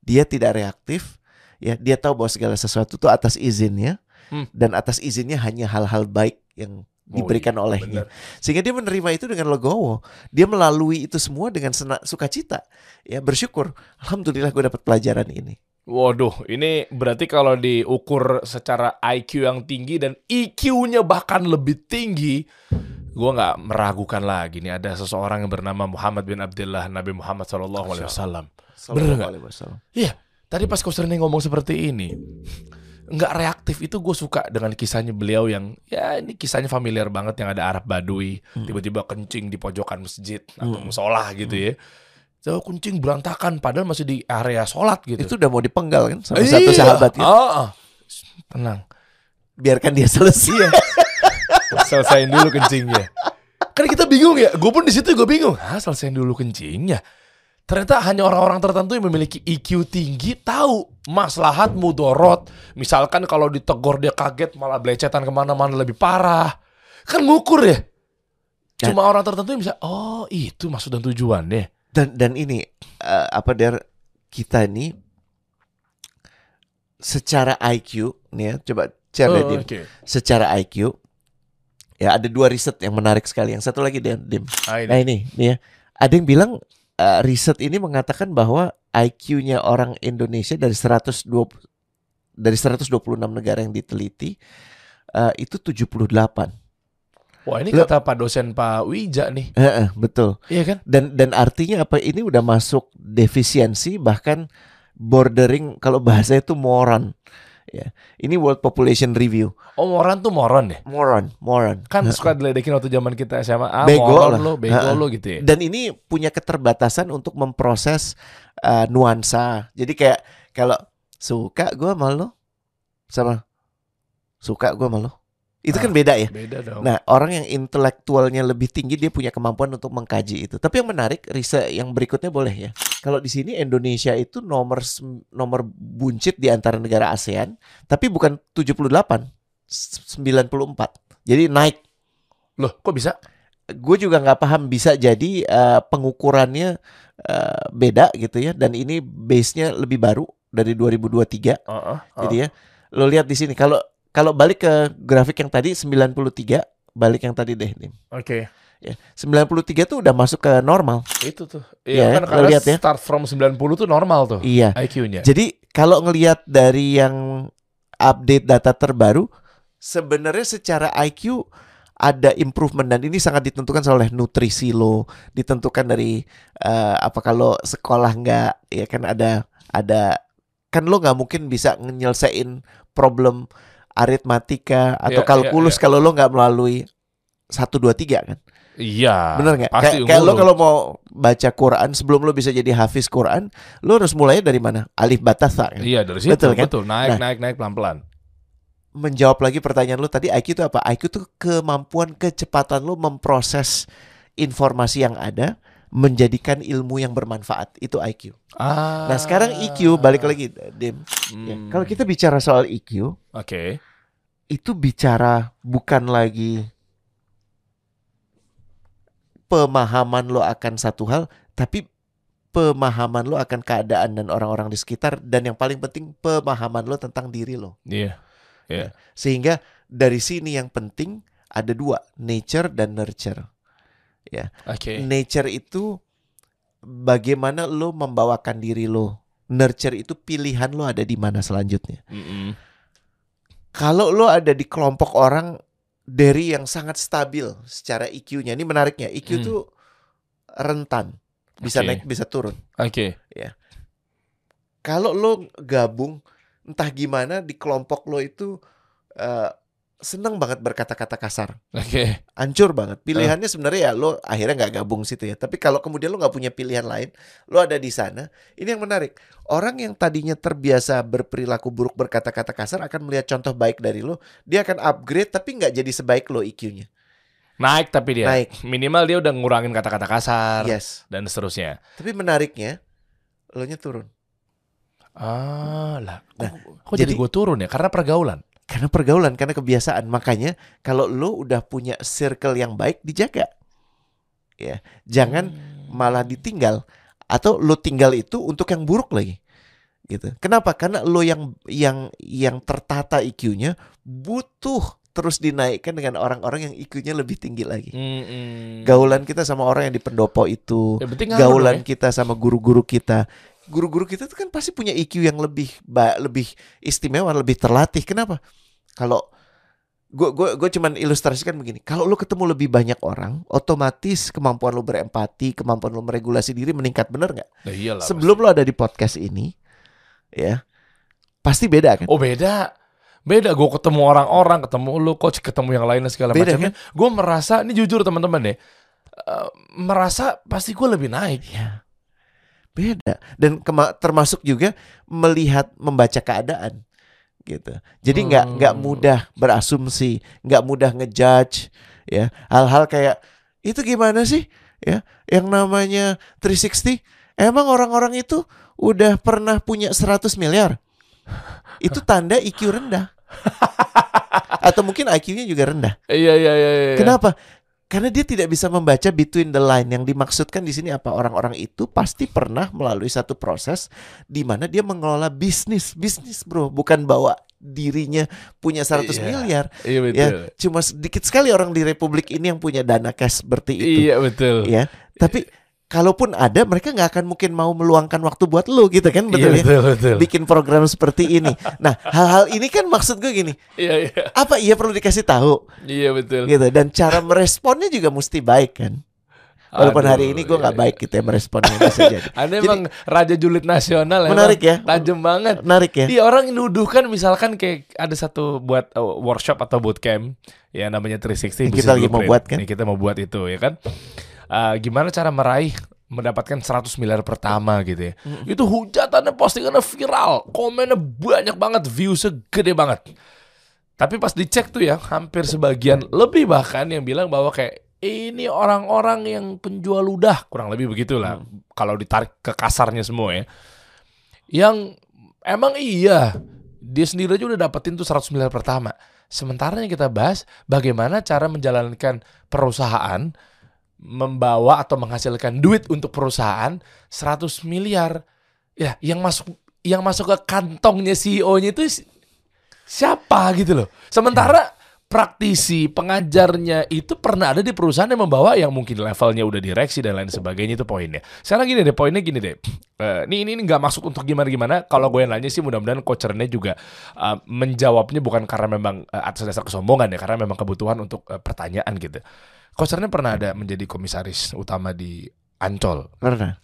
Dia tidak reaktif, ya dia tahu bahwa segala sesuatu itu atas izinnya Hmm. dan atas izinnya hanya hal-hal baik yang Oh, diberikan iya, olehnya. benar. Sehingga dia menerima itu dengan legowo. Dia melalui itu semua dengan sena- sukacita. Ya bersyukur. Alhamdulillah gue dapat pelajaran ini. Waduh, ini berarti kalau diukur secara IQ yang tinggi dan EQ-nya bahkan lebih tinggi, gua nggak meragukan lagi nih ada seseorang yang bernama Muhammad bin Abdullah Nabi Muhammad Shallallahu Alaihi Wasallam. Bener nggak? Iya, tadi pas Coach Rene ngomong seperti ini, nggak reaktif itu gue suka dengan kisahnya beliau yang ya ini kisahnya familiar banget yang ada Arab Badui Hmm. tiba-tiba kencing di pojokan masjid atau musola gitu ya. So, kuncing berantakan padahal masih di area sholat gitu. Itu udah mau dipenggal kan sama Iya. satu sahabat kan. Ah, ah. Tenang. Biarkan dia selesai. Selesaiin dulu kencingnya. Kan kita bingung ya. Gue pun di situ gue bingung. Hah, selesaiin dulu kencingnya. Ternyata hanya orang-orang tertentu yang memiliki IQ tinggi tahu maslahat mudorot. Misalkan kalau ditegor dia kaget malah belecetan ke mana-mana lebih parah. Kan ngukur ya. Cuma orang tertentu yang bisa, oh itu maksud dan tujuannya. Dan dan ini eh, apa der kita ini secara IQ nih ya coba deh, Oh, Dim. Oke. Secara IQ ya ada dua riset yang menarik sekali. Yang satu lagi Dim. Dim. Ah, ini. Nah ini, nih ya. Ada yang bilang eh, riset ini mengatakan bahwa IQ-nya orang Indonesia dari 120 dari 126 negara yang diteliti eh, itu 78. Wah ini Lo- kata Pak dosen Pak Wija nih. Eh, eh, betul. Iya kan? Dan dan artinya apa? Ini udah masuk defisiensi bahkan bordering kalau bahasa itu moron. Ya. Ini World Population Review. Oh moron tuh moron ya? Moron, moron. Kan suka diledekin waktu zaman kita SMA. Ah, Bego moron lah. lo, bego lo gitu ya. Dan ini punya keterbatasan untuk memproses uh, nuansa. Jadi kayak kalau suka gue sama lo sama suka gue sama lo. Itu kan Ah. beda ya. Beda dong. Nah, orang yang intelektualnya lebih tinggi dia punya kemampuan untuk mengkaji itu. Tapi yang menarik riset yang berikutnya boleh ya. Kalau di sini Indonesia itu nomor nomor buncit di antara negara ASEAN, tapi bukan 78, s- 94. Jadi naik. Loh, kok bisa? Gue juga nggak paham bisa jadi eh, pengukurannya eh, beda gitu ya. Dan ini base-nya lebih baru dari 2023. Heeh. Jadi ya, lo lihat di sini kalau kalau balik ke grafik yang tadi 93, balik yang tadi deh nih. Oke. Ya, 93 tuh udah masuk ke normal. Itu tuh. Iya, Iya kan lo karena lihat ya. start from 90 tuh normal tuh Iya. IQ-nya. Jadi kalau ngelihat dari yang update data terbaru, sebenarnya secara IQ ada improvement dan ini sangat ditentukan oleh nutrisi lo, ditentukan dari eh, apa kalau sekolah nggak ya kan ada ada kan lo nggak mungkin bisa nyelesain problem aritmatika atau Iya, kalkulus iya, kalau lo nggak melalui satu dua tiga kan Iya. bener nggak kayak, kayak lo kalau mau baca Quran sebelum lo bisa jadi hafiz Quran lo harus mulainya dari mana alif batasa kan Iya dari situ Betul betul, kan? naik Nah. naik naik pelan pelan. menjawab lagi pertanyaan lu tadi IQ itu apa? IQ itu kemampuan kecepatan lu memproses informasi yang ada menjadikan ilmu yang bermanfaat. Itu IQ. Ah. Nah, sekarang EQ balik lagi Dim. Ya, Hmm. Kalau kita bicara soal EQ, Oke. itu bicara bukan lagi pemahaman lo akan satu hal, tapi pemahaman lo akan keadaan dan orang-orang di sekitar dan yang paling penting pemahaman lo tentang diri lo. Iya. Sehingga dari sini yang penting ada dua, nature dan nurture. Oke. Nature itu bagaimana lo membawakan diri lo. Nurture itu pilihan lo ada di mana selanjutnya. Mm-mm. Kalau lo ada di kelompok orang dari yang sangat stabil secara IQ-nya, ini menariknya. IQ Hmm. itu rentan, bisa Oke. naik, bisa turun. Oke. Kalau lo gabung entah gimana di kelompok lo itu eh, seneng banget berkata-kata kasar. Oke. hancur banget. Pilihannya sebenarnya ya lo akhirnya nggak gabung situ ya. Tapi kalau kemudian lo nggak punya pilihan lain, lo ada di sana. Ini yang menarik. Orang yang tadinya terbiasa berperilaku buruk berkata-kata kasar akan melihat contoh baik dari lo. Dia akan upgrade tapi nggak jadi sebaik lo IQ-nya. Naik tapi dia. Naik. Minimal dia udah ngurangin kata-kata kasar Yes. dan seterusnya. Tapi menariknya, lo nya turun. Ah, lah. Kok, Nah, kok jadi, jadi- gue turun ya? Karena pergaulan. Karena pergaulan, karena kebiasaan. Makanya kalau lo udah punya circle yang baik, dijaga. Ya, jangan Hmm. malah ditinggal atau lo tinggal itu untuk yang buruk lagi gitu. Kenapa? Karena lo yang yang yang tertata IQ-nya butuh terus dinaikkan dengan orang-orang yang IQ-nya lebih tinggi lagi. Mm-mm. Gaulan kita sama orang yang di pendopo itu, Ya, gaulan ya. kita sama guru-guru kita. Guru-guru kita tuh kan pasti punya IQ yang lebih lebih istimewa, lebih terlatih. Kenapa? Kalau gue gue gue cuman ilustrasikan begini. Kalau lu ketemu lebih banyak orang, otomatis kemampuan lu berempati, kemampuan lu meregulasi diri meningkat. Bener nggak? Nah, iyalah, Sebelum lu ada di podcast ini, ya pasti beda kan? Oh beda. Beda gue ketemu orang-orang, ketemu lu coach, ketemu yang lainnya segala Beda, macamnya. Gue merasa, ini jujur teman-teman deh. eh, merasa pasti gue lebih naik. Ya, beda. Dan termasuk juga melihat membaca keadaan gitu. Jadi nggak nggak Hmm. mudah berasumsi, nggak mudah ngejudge ya. Hal-hal kayak itu gimana sih ya? Yang namanya 360 emang orang-orang itu udah pernah punya 100 miliar. Itu tanda IQ rendah. Atau mungkin IQ-nya juga rendah. Iya iya iya. iya. Kenapa? Karena dia tidak bisa membaca between the line. Yang dimaksudkan di sini apa? Orang-orang itu pasti pernah melalui satu proses di mana dia mengelola bisnis, bisnis bro, bukan bawa dirinya punya 100 Iya. miliar. Iya betul. Ya, cuma sedikit sekali orang di republik ini yang punya dana cash seperti itu. Iya betul. Ya, tapi kalaupun ada, mereka nggak akan mungkin mau meluangkan waktu buat lu gitu kan, Iya betul ya? betul betul. Bikin program seperti ini. Nah, hal-hal ini kan maksud gue gini, Iya iya. apa iya perlu dikasih tahu? Iya betul. gitu dan cara meresponnya juga mesti baik kan walaupun Aduh, hari ini gue iya, nggak iya. baik gitu ya meresponnya bisa jadi Anda Jadi- emang raja julid nasional Menarik ya. Tajam banget. menarik ya Iya orang nuduhkan misalkan kayak ada satu buat uh, workshop atau bootcamp ya namanya 360 Yang kita lagi mau buat kan? Kita mau buat itu ya kan. Uh, gimana cara meraih mendapatkan 100 miliar pertama gitu ya. Itu hujatannya postingannya viral, komennya banyak banget, viewsnya gede banget. Tapi pas dicek tuh ya, hampir sebagian lebih bahkan yang bilang bahwa kayak ini orang-orang yang penjual ludah, kurang lebih begitulah. Kalau ditarik ke kasarnya semua ya. Yang emang iya, dia sendiri aja udah dapetin tuh 100 miliar pertama. Sementara yang kita bahas bagaimana cara menjalankan perusahaan membawa atau menghasilkan duit untuk perusahaan 100 miliar. Ya, yang masuk yang masuk ke kantongnya CEO-nya itu si- siapa gitu loh. Sementara praktisi, pengajarnya itu pernah ada di perusahaan yang membawa yang mungkin levelnya udah direksi dan lain sebagainya itu poinnya. Sekarang gini deh, poinnya gini deh. Eh, ini ini nggak masuk untuk gimana gimana. Kalau gue yang nanya sih mudah-mudahan coachernya juga eh, menjawabnya bukan karena memang eh, atas dasar kesombongan ya, karena memang kebutuhan untuk eh, pertanyaan gitu. Coachernya pernah ada menjadi komisaris utama di Ancol. Karena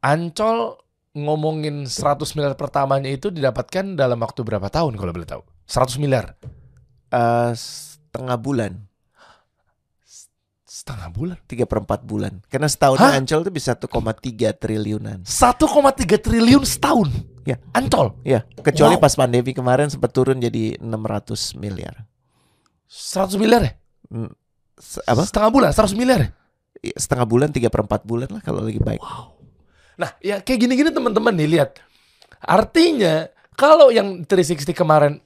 Ancol ngomongin 100 miliar pertamanya itu didapatkan dalam waktu berapa tahun kalau boleh tahu? 100 miliar. eh, setengah bulan, Setengah bulan. tiga perempat bulan. Karena setahun Hah? Ancol itu bisa 1,3 triliunan. 1,3 triliun setahun. Ya. Ancol. Ya, kecuali Wow. pas pandemi kemarin sempat turun jadi 600 miliar. 100 miliar ya? Se- Apa? Setengah bulan, 100 miliar ya? Ya, Setengah bulan, tiga perempat bulan lah kalau lagi baik. Nah, ya kayak gini-gini teman-teman nih lihat. Artinya kalau yang 360 kemarin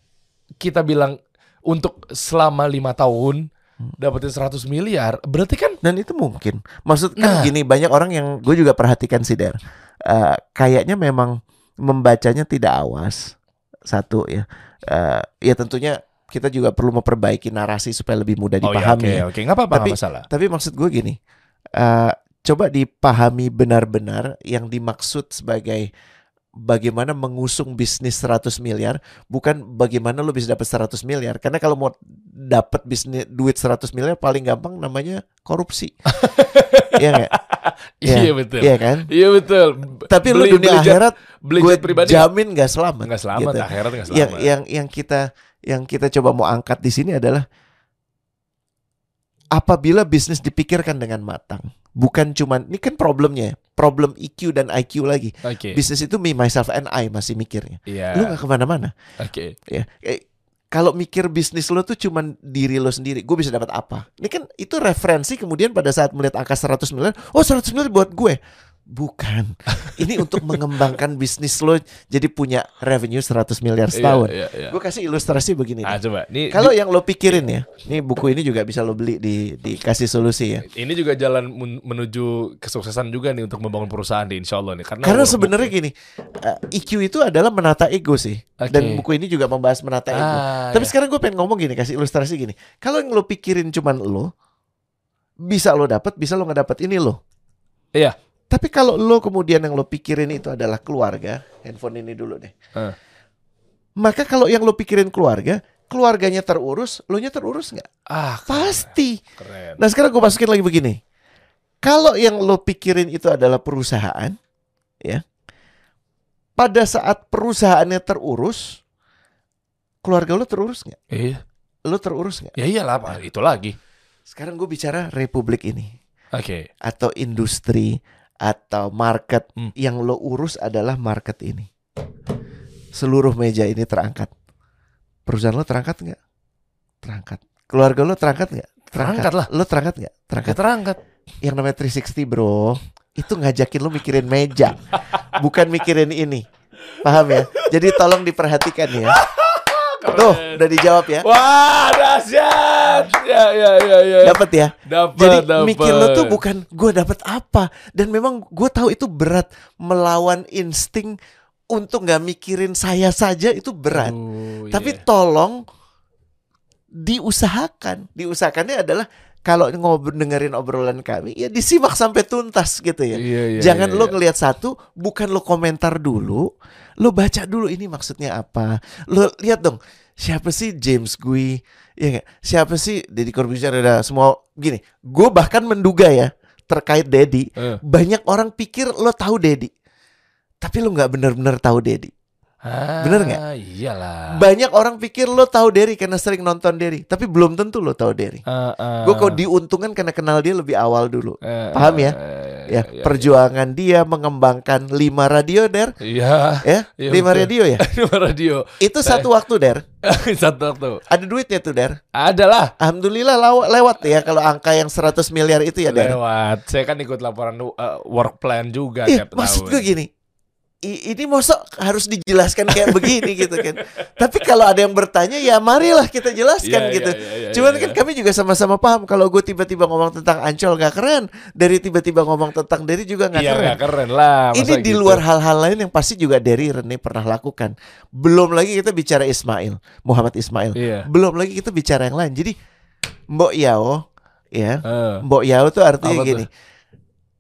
kita bilang untuk selama lima tahun dapetin 100 miliar, berarti kan Dan itu mungkin. Maksud kan Nah. gini, banyak orang yang gue juga perhatikan sih, Der. Eh, kayaknya memang membacanya tidak awas. Satu ya. Eh, ya tentunya kita juga perlu memperbaiki narasi supaya lebih mudah Oh ya, dipahami. oke, ya. oke, nggak apa-apa, Tapi- masalah. Tapi maksud gue gini, eh, coba dipahami benar-benar yang dimaksud sebagai bagaimana mengusung bisnis 100 miliar, bukan bagaimana lo bisa dapat 100 miliar. Karena kalau mau dapat bisnis duit 100 miliar paling gampang namanya korupsi. Iya nggak? Iya. Iya betul. Iya kan? Iya betul. Tapi lo Beli- dunia beli akhirat Beli gue pribadi jamin nggak selamat. nggak selamat, gitu. akhirat nggak Yang selamat. yang yang kita yang kita coba mau angkat di sini adalah apabila bisnis dipikirkan dengan matang, bukan cuman ini kan problemnya, ya, problem EQ dan IQ lagi. Oke. Bisnis itu me myself and I masih mikirnya. Iya. Lu nggak ke mana-mana. Oke. Ya, Eh, kalau mikir bisnis lo tuh cuman diri lo sendiri, gue bisa dapat apa? Ini kan itu referensi kemudian pada saat melihat angka 100 miliar, oh 100 miliar buat gue. Bukan. Ini untuk mengembangkan bisnis lo jadi punya revenue 100 miliar setahun. Iya, iya, iya. Gue kasih ilustrasi begini. Ah, coba. Kalau yang lo pikirin ya, nih buku ini juga bisa lo beli di dikasih solusi ya. Ini juga jalan men- menuju kesuksesan juga nih untuk membangun perusahaan di Insya Allah nih. Karena, Karena sebenarnya gini, eh, EQ itu adalah menata ego sih. Oke. Dan buku ini juga membahas menata ego. Ah, Tapi ya. sekarang gue pengen ngomong gini, kasih ilustrasi gini. Kalau yang lo pikirin cuman lo, bisa lo dapat, bisa lo nggak dapat ini lo. Iya. Tapi kalau lo kemudian yang lo pikirin itu adalah keluarga, handphone ini dulu deh. Eh. Maka kalau yang lo pikirin keluarga, keluarganya terurus, lo nya terurus nggak? ah, keren. Pasti. keren. Nah sekarang gue masukin lagi begini. Kalau yang lo pikirin itu adalah perusahaan, ya. Pada saat perusahaannya terurus, keluarga lo terurus nggak? Iya. Lo terurus nggak? Ya iyalah, Pak. itu lagi. Sekarang gue bicara republik ini Oke. atau industri atau market Hmm. yang lo urus adalah market ini. Seluruh meja ini terangkat. Perusahaan lo terangkat nggak? Terangkat. Keluarga lo terangkat nggak? Terangkat lah. Lo terangkat nggak? Terangkat. Kita terangkat. Yang namanya 360 bro, itu ngajakin lo mikirin meja, bukan mikirin ini. Paham ya? Jadi tolong diperhatikan ya. Tuh, udah dijawab ya. Wah, dahsyat. Ya, ya, ya, ya. Dapat ya? Dapat, Jadi dapat. mikir lo tuh bukan gue dapat apa dan memang gue tahu itu berat melawan insting untuk nggak mikirin saya saja itu berat. Oh, Tapi iya. tolong diusahakan. Diusahakannya adalah kalau ngobrol dengerin obrolan kami ya disimak sampai tuntas gitu ya. Iya, iya, Jangan iya, lo iya. ngelihat satu, bukan lo komentar dulu, lo baca dulu ini maksudnya apa. Lo lihat dong, siapa sih James Gui? Ya nggak? Siapa sih Deddy Corbuzier ada semua gini. Gue bahkan menduga ya terkait Deddy, Eh. banyak orang pikir lo tahu Deddy. Tapi lo nggak benar-benar tahu Deddy. Ah, Bener nggak? Iyalah. Banyak orang pikir lo tahu Derry karena sering nonton Derry, tapi belum tentu lo tahu Derry. Ah, ah. Gue kok diuntungkan karena kenal dia lebih awal dulu. Eh, Paham ya? eh, Ya, iya, perjuangan dia mengembangkan lima radio Der, Iya. ya, Iya, lima betul. radio ya. Lima radio. Itu satu waktu Der, Satu waktu. ada duitnya tuh Der. Adalah. Alhamdulillah lewat ya kalau angka yang 100 miliar itu ya Der. Lewat. Saya kan ikut laporan uh, work plan juga Iya, maksud gue gini, ini mosok harus dijelaskan kayak begini gitu kan. Tapi kalau ada yang bertanya ya marilah kita jelaskan Iya, gitu. iya, iya, iya, Cuman iya. kan kami juga sama-sama paham kalau gue tiba-tiba ngomong tentang Ancol gak keren, dari tiba-tiba ngomong tentang Derry juga gak Iya keren. nggak keren lah. Ini di gitu. luar hal-hal lain yang pasti juga Derry Rene pernah lakukan. Belum lagi kita bicara Ismail, Muhammad Ismail. Iya. Belum lagi kita bicara yang lain. Jadi Mbok Yao ya, Eh, Mbok Yao tuh artinya Apa tuh?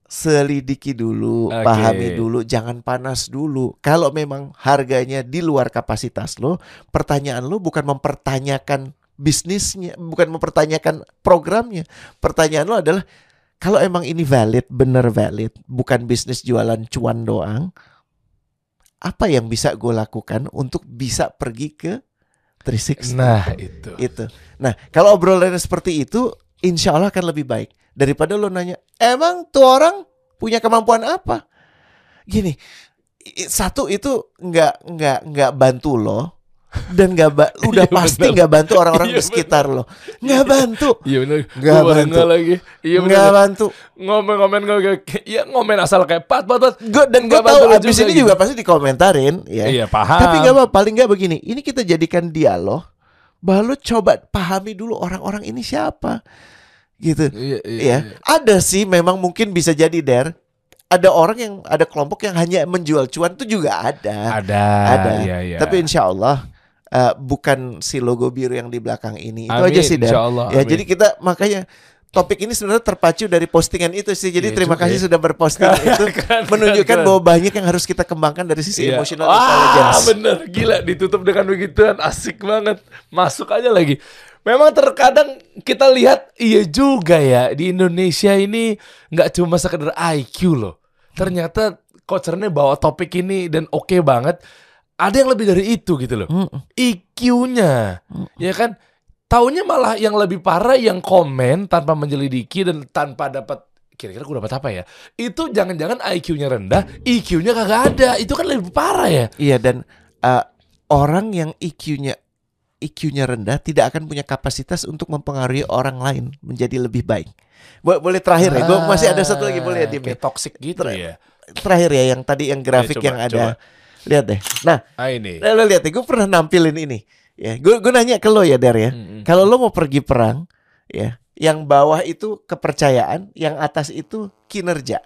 Selidiki dulu, Oke. pahami dulu, jangan panas dulu. Kalau memang harganya di luar kapasitas lo, pertanyaan lo bukan mempertanyakan bisnisnya, bukan mempertanyakan programnya. Pertanyaan lo adalah kalau emang ini valid, bener valid, bukan bisnis jualan cuan doang, apa yang bisa gue lakukan untuk bisa pergi ke 360? Nah itu. itu. Nah, kalau obrolannya seperti itu, insya Allah akan lebih baik daripada lo nanya, emang tuh orang punya kemampuan apa? Gini, satu itu nggak nggak nggak bantu lo dan nggak ba- udah Iya, pasti nggak bantu orang-orang Iya, di sekitar lo, nggak bantu, Iya benar. Nggak baru bantu. lagi. Iya nggak bantu. Ngomen-ngomen ngomen. Iya ngomen asal kayak pat pat pat. Gue dan gue tahu abis juga ini gitu. juga pasti dikomentarin, ya. Iya paham. Tapi nggak apa, paling nggak begini. Ini kita jadikan dialog. Lo coba pahami dulu orang-orang ini siapa, gitu. Iya, iya, ya iya. ada sih memang mungkin bisa jadi der ada orang yang ada kelompok yang hanya menjual cuan itu juga ada Ada. ada Iya, iya. tapi insya Allah eh, bukan si logo biru yang di belakang ini itu Amin, aja sih der insya Allah, ya amin. jadi kita makanya topik ini sebenarnya terpacu dari postingan itu sih jadi Iya terima juga kasih ya. sudah berposting itu Keren, menunjukkan keren. bahwa banyak yang harus kita kembangkan dari sisi Iya. emotional intelligence bener gila ditutup dengan begituan asik banget. Masuk aja lagi. Memang terkadang kita lihat iya juga ya di Indonesia ini nggak cuma sekedar IQ loh. Ternyata coachernya bawa topik ini dan oke banget. Ada yang lebih dari itu gitu loh. IQ-nya. Ya kan? Taunya malah yang lebih parah yang komen tanpa menjelidiki dan tanpa dapat kira-kira gue dapat apa ya? Itu jangan-jangan IQ-nya rendah, IQ-nya kagak ada. Itu kan lebih parah ya. Iya dan uh, orang yang IQ-nya IQ-nya rendah tidak akan punya kapasitas untuk mempengaruhi orang lain menjadi lebih baik. Bo- boleh terakhir ya, gue masih ada satu lagi boleh ya Dim? ya? Kayak toxic gitu Ter- ya. Terakhir ya yang tadi yang grafik coba, yang ada. coba. Lihat deh. Nah, Ah ini. lo lihat ya, gue pernah nampilin ini. Ya, gue gue nanya ke lo ya Dar ya. Mm-mm. Kalau lo mau pergi perang, ya, yang bawah itu kepercayaan, yang atas itu kinerja.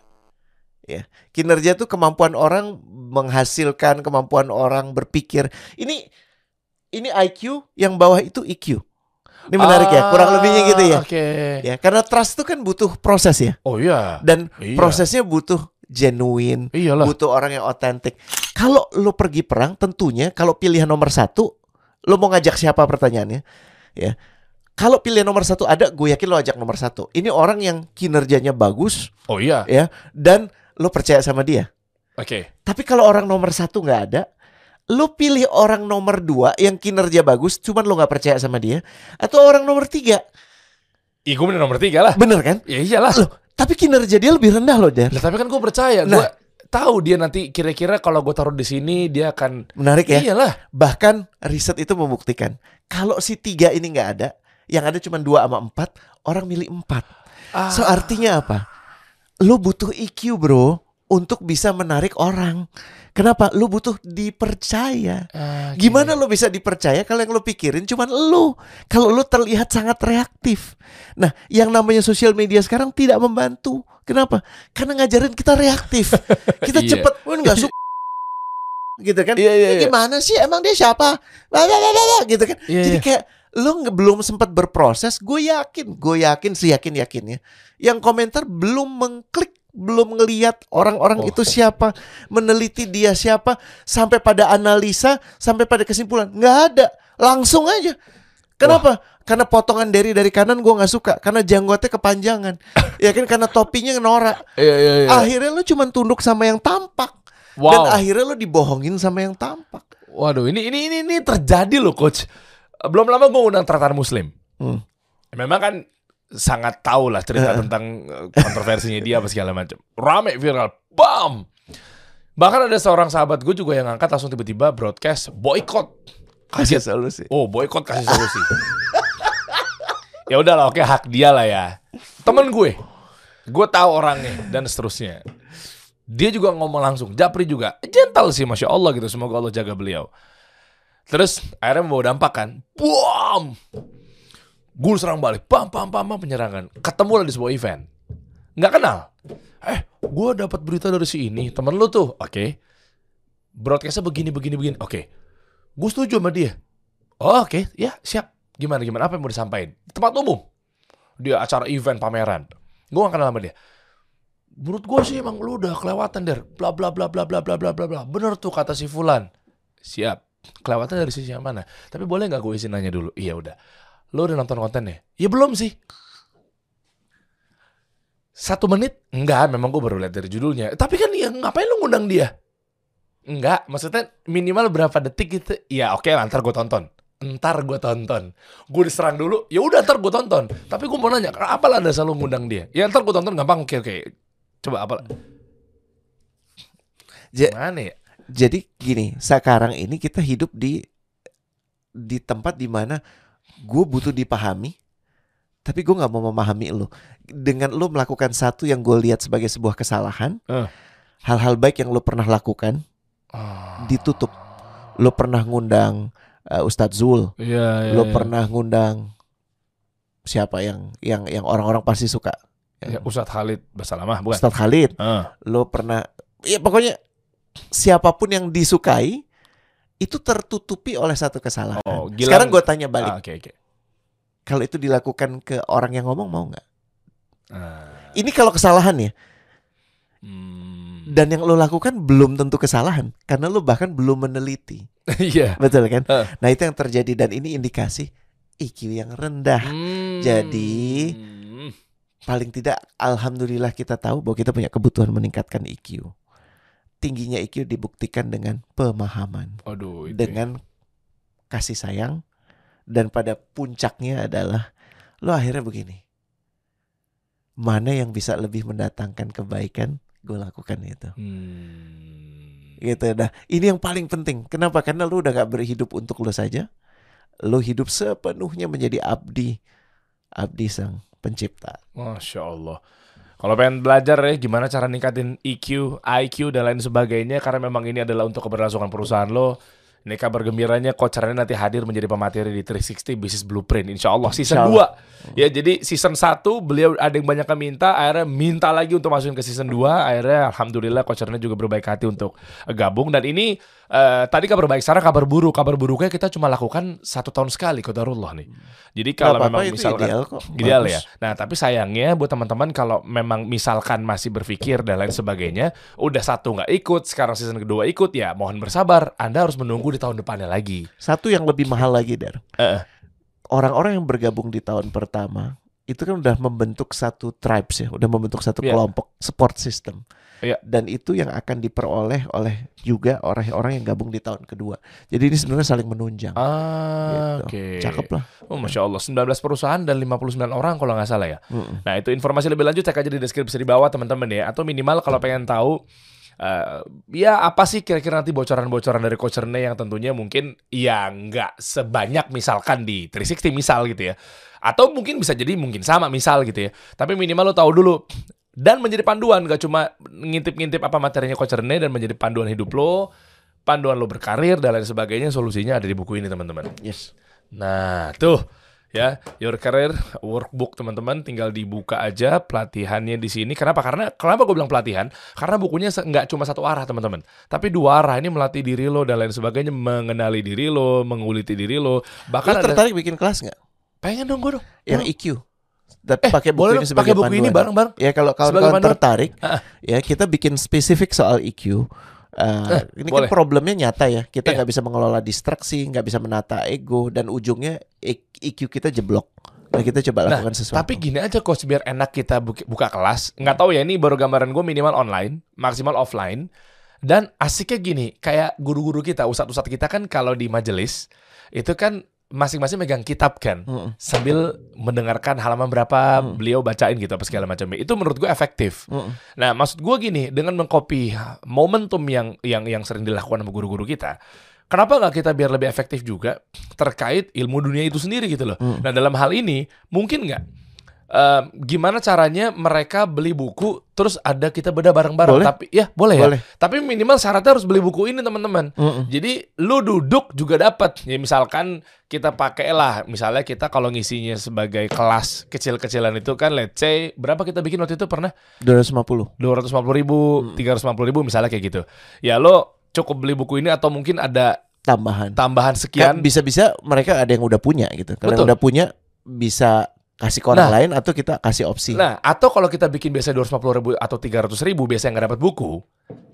Ya, kinerja itu kemampuan orang menghasilkan, kemampuan orang berpikir. Ini ini IQ, yang bawah itu IQ. Ini menarik ya, kurang lebihnya gitu ya. Ah, Oke. Ya, karena trust itu kan butuh proses ya, Oh iya. dan Iya. prosesnya butuh genuine, Iyalah. butuh orang yang otentik. Kalau lo pergi perang, tentunya kalau pilihan nomor satu, lo mau ngajak siapa pertanyaannya? Ya, kalau pilihan nomor satu ada, gue yakin lo ajak nomor satu. Ini orang yang kinerjanya bagus, Oh iya. ya, dan lo percaya sama dia. Oke. Tapi kalau orang nomor satu nggak ada, lo pilih orang nomor dua yang kinerja bagus, cuman lo nggak percaya sama dia, atau orang nomor tiga, Ih, gue bener nomor tiga lah. bener kan? Ya iyalah. Loh, tapi kinerja dia lebih rendah loh, Der. Lah, tapi kan gue percaya. Nah. Gue tahu dia nanti kira-kira kalau gue taruh di sini dia akan. Menarik ya? Iyalah. Bahkan riset itu membuktikan kalau si tiga ini nggak ada, yang ada cuma dua sama empat, orang milih empat. Ah. So artinya apa? Lo butuh IQ bro untuk bisa menarik orang. Kenapa? Lo butuh dipercaya. Ah, Gimana lo bisa dipercaya kalau yang lo pikirin cuman lo? Kalau lo terlihat sangat reaktif. Nah, yang namanya sosial media sekarang tidak membantu. Kenapa? Karena ngajarin kita reaktif. Kita Iya. cepet, "Wah, nggak suka." gitu kan? Iya, "Eh, iya. Gimana sih? Emang dia siapa? Blah, gitu kan? Iya, Jadi iya. kayak lo nge- belum sempat berproses. Gue yakin, gue yakin seyakin yakinnya. Yang komentar belum mengklik belum ngelihat orang-orang Oh. itu siapa, meneliti dia siapa, sampai pada analisa, sampai pada kesimpulan, nggak ada, langsung aja. Kenapa? Karena potongan dari dari kanan gue nggak suka, karena janggutnya kepanjangan, ya kan karena topinya norak. Iya, iya, iya. Akhirnya lu cuma tunduk sama yang tampak, dan Wow. akhirnya lu dibohongin sama yang tampak. Waduh, ini ini ini ini terjadi loh, coach. Belum lama gue undang Teratar Muslim. Hmm. Memang kan sangat tahu lah cerita tentang eh, kontroversinya dia apa segala macam. Rame viral, bam. Bahkan ada seorang sahabat gue juga yang ngangkat langsung tiba-tiba broadcast boykot. Kasih solusi. Oh, boykot kasih solusi. ya udahlah, oke hak dia lah ya. Temen gue, gue tahu orangnya dan seterusnya. Dia juga ngomong langsung, Japri juga gentle sih, masya Allah gitu. Semoga Allah jaga beliau. Terus akhirnya membawa dampak kan, boom, Gue serang balik, pam pam pam pam penyerangan. Ketemu lah di sebuah event, nggak kenal. Eh, gue dapat berita dari si ini, temen lu tuh, oke. Broadcastnya begini begini begini, oke. Gue setuju sama dia. Oh, oke, ya siap. Gimana gimana apa yang mau disampaikan? Tempat umum, dia acara event pameran. Gue gak kenal sama dia. Menurut gue sih emang lu udah kelewatan der. Bla bla bla bla bla bla bla bla bla. Bener tuh kata si Fulan. Siap. Kelewatan dari sisi yang mana? Tapi boleh nggak gue izin nanya dulu? Iya udah. Lu udah nonton kontennya? Ya belum sih. Satu menit? Enggak, memang gue baru lihat dari judulnya. Tapi kan ya ngapain lu ngundang dia? Enggak, maksudnya minimal berapa detik gitu. Ya oke lah, ntar gue tonton. Ntar gue tonton. Gue diserang dulu, ya udah ntar gue tonton. Tapi gue mau nanya, apa lah ada selalu ngundang dia? Ya ntar gue tonton gampang, oke oke. Coba apa? Ja- Mana ya? Jadi gini, sekarang ini kita hidup di di tempat di mana gue butuh dipahami, tapi gue nggak mau memahami lo. Dengan lo melakukan satu yang gue lihat sebagai sebuah kesalahan, Eh. hal-hal baik yang lo pernah lakukan Ah. ditutup. Lo pernah ngundang uh, Ustadz Zul, Iya, iya, lo iya. pernah ngundang siapa yang yang yang orang-orang pasti suka, Ya, Ustadz Khalid Basalamah, bukan? Ustadz Khalid. Ah. lo pernah ya pokoknya siapa pun yang disukai itu tertutupi oleh satu kesalahan. Oh, Gilang- Sekarang gue tanya Ah, balik, Oke, oke. kalau itu dilakukan ke orang yang ngomong mau nggak? Ah. Ini kalau kesalahan ya, Hmm. dan yang lo lakukan belum tentu kesalahan karena lo bahkan belum meneliti, Iya. betul kan? Eh. Nah itu yang terjadi dan ini indikasi IQ yang rendah. Hmm. Jadi- Paling tidak, alhamdulillah kita tahu bahwa kita punya kebutuhan meningkatkan IQ. Tingginya IQ dibuktikan dengan pemahaman. Aduh, itu ya. dengan kasih sayang. Dan pada puncaknya adalah lo akhirnya begini. Mana yang bisa lebih mendatangkan kebaikan? Gue lakukan itu. Hmm. gitu. Nah ini yang paling penting. Kenapa? Karena lo udah gak berhidup untuk lo saja. Lo hidup sepenuhnya menjadi abdi. Abdi sang pencipta. Masya Allah. Kalau pengen belajar ya gimana cara ningkatin EQ, IQ dan lain sebagainya karena memang ini adalah untuk keberlangsungan perusahaan lo. Ini kabar gembiranya Coach Rani nanti hadir menjadi pemateri di 360 Business Blueprint Insya Allah season Insya 2 Ya jadi season 1 beliau ada yang banyak yang minta Akhirnya minta lagi untuk masukin ke season 2 Akhirnya Alhamdulillah Coach Rani juga berbaik hati untuk gabung. Dan ini eh, tadi kabar baik sekarang kabar buruk Kabar buruknya kita cuma lakukan satu tahun sekali Kodarullah nih Jadi kalau Gak memang misalkan ideal kok. Ideal Bagus. ya. Nah, tapi sayangnya buat teman-teman kalau memang misalkan masih berpikir dan lain sebagainya, udah satu nggak ikut, sekarang season kedua ikut, ya mohon bersabar. Anda harus menunggu di tahun depannya lagi. satu yang lebih mahal lagi dar Eh. orang-orang yang bergabung di tahun pertama itu kan udah membentuk satu tribes ya, udah membentuk satu Iya. kelompok support system. Iya. Dan itu yang akan diperoleh oleh juga orang-orang yang gabung di tahun kedua. Jadi ini sebenarnya saling menunjang. Ah, Gitu. oke. Cakep lah. Oh, Masya Allah, 19 perusahaan dan 59 orang kalau nggak salah ya. Mm-mm. Nah, itu informasi lebih lanjut cek aja di deskripsi di bawah teman-teman ya. Atau minimal kalau pengen tahu eh, ya apa sih kira-kira nanti bocoran-bocoran dari Coach Rene yang tentunya mungkin ya nggak sebanyak misalkan di 360 misal gitu ya. Atau mungkin bisa jadi mungkin sama misal gitu ya. Tapi minimal lo tahu dulu dan menjadi panduan gak cuma ngintip-ngintip apa materinya Coach Rene dan menjadi panduan hidup lo, panduan lo berkarir dan lain sebagainya solusinya ada di buku ini teman-teman. Yes. Nah, tuh ya, Your Career Workbook teman-teman tinggal dibuka aja pelatihannya di sini. Kenapa? Karena kenapa gue bilang pelatihan? Karena bukunya nggak cuma satu arah teman-teman, tapi dua arah. Ini melatih diri lo dan lain sebagainya, mengenali diri lo, menguliti diri lo. Bahkan ada tertarik bikin kelas nggak? pengen dong gue dong. Yang. IQ. Dan Eh, pakai buku ini sebagai pakai buku ini bareng-bareng. Ya kalau kawan-kawan tertarik, Ah. ya kita bikin spesifik soal IQ. Uh, Eh, ini boleh. kan problemnya nyata ya. Kita Iya. nggak bisa mengelola distraksi, nggak bisa menata ego, dan ujungnya IQ kita jeblok. Nah kita coba Nah, lakukan sesuatu. Tapi gini aja coach biar enak kita buka, buka kelas. Nggak tahu ya ini baru gambaran gue minimal online, maksimal offline. Dan asiknya gini, kayak guru-guru kita, ustadz-ustadz kita kan kalau di majelis itu kan masing-masing megang kitab kan Mm-mm. sambil mendengarkan halaman berapa Hmm. beliau bacain gitu apa segala macamnya. Itu menurut gue efektif. Mm-mm. Nah, maksud gue gini, dengan mengcopy momentum yang yang yang sering dilakukan sama guru-guru kita, kenapa nggak kita biar lebih efektif juga terkait ilmu dunia itu sendiri gitu loh. Hmm. Nah, dalam hal ini mungkin nggak eh, gimana caranya mereka beli buku terus ada kita bedah bareng-bareng tapi ya boleh, ya Boleh. tapi minimal syaratnya harus beli buku ini teman-teman Mm-mm. jadi lu duduk juga dapat ya misalkan kita pakai lah misalnya kita kalau ngisinya sebagai kelas kecil-kecilan itu kan let's say berapa kita bikin waktu itu pernah 250. 250 ribu, 350 ribu misalnya kayak gitu. Ya lo cukup beli buku ini atau mungkin ada Tambahan. tambahan Kan sekian. bisa-bisa mereka ada yang udah punya gitu. Kalau yang udah punya bisa kasih ke orang Nah. lain atau kita kasih opsi. Nah, atau kalau kita bikin biasa 250 ribu atau 300 ribu biasa nggak dapat buku,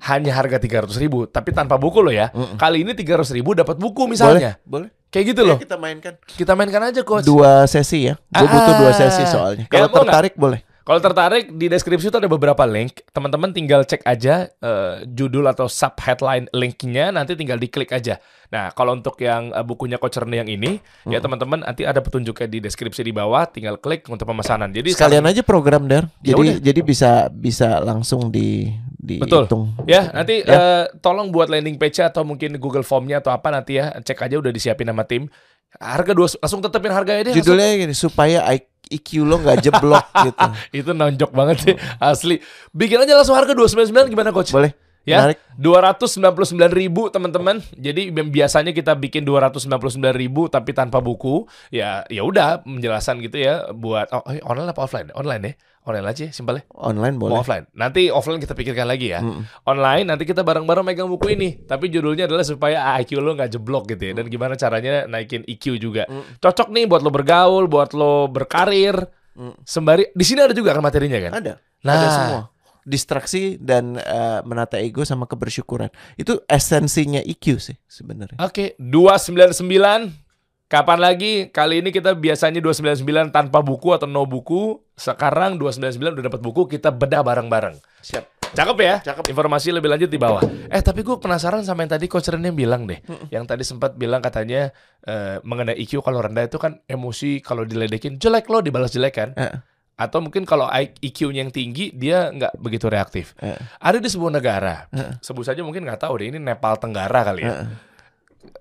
hanya harga 300 ribu, tapi tanpa buku lo ya. Mm-mm. Kali ini 300 ribu dapat buku misalnya. Boleh. Kayak gitu Boleh. loh. Ya, kita mainkan. Kita mainkan aja coach. Dua sesi ya. Gue butuh dua sesi Ah. soalnya. Ya, Kalau nggak? tertarik boleh. Kalau tertarik di deskripsi itu ada beberapa link. Teman-teman tinggal cek aja eh, judul atau sub headline linknya. Nanti tinggal diklik aja. Nah, kalau untuk yang eh, bukunya Coach Rene yang ini, ya teman-teman nanti ada petunjuknya di deskripsi di bawah. Tinggal klik untuk pemesanan. Jadi Sekalian aja program der. Ya Jadi jadi bisa bisa langsung di Betul. dihitung. Ya, nanti Ya. eh, tolong buat landing page atau mungkin Google Formnya atau apa nanti ya. Cek aja udah disiapin sama tim. Harga dua langsung tetepin harganya deh. langsung. Judulnya gini supaya I- IQ lo nggak jeblok gitu. Itu nonjok banget sih asli. Bikin aja langsung harga 299 gimana coach? Boleh. Ya, Menarik. 299 ribu teman-teman. Jadi bi- biasanya kita bikin 299 ribu tapi tanpa buku. Ya, ya udah menjelaskan gitu ya buat oh, eh, online apa offline? Online ya, online aja simpel ya. Online Mau boleh. offline. Nanti offline kita pikirkan lagi ya. Mm-mm. Online nanti kita bareng-bareng megang buku ini. Tapi judulnya adalah supaya IQ lo nggak jeblok gitu ya. Dan gimana caranya naikin IQ juga. Cocok nih buat lo bergaul, buat lo berkarir. Mm. Sembari di sini ada juga kan materinya kan? Ada. Nah. Ada semua. Distraksi dan eh, menata ego sama kebersyukuran. Itu esensinya IQ sih sebenarnya. Oke, 299. Kapan lagi? Kali ini kita biasanya 299 tanpa buku atau no buku. Sekarang 299 udah dapat buku, kita bedah bareng-bareng. Siap. Cakep ya? Cakep. Informasi lebih lanjut di bawah. Eh, tapi gue penasaran sama yang tadi Coach Rene bilang deh. Yang tadi sempat bilang katanya eh, mengenai IQ kalau rendah itu kan emosi kalau diledekin jelek lo dibalas jelek kan? Eh, Atau mungkin kalau IQ-nya yang tinggi dia nggak begitu reaktif. eh, Ada di sebuah negara, Heeh. sebut saja mungkin nggak tahu deh ini Nepal Tenggara kali ya.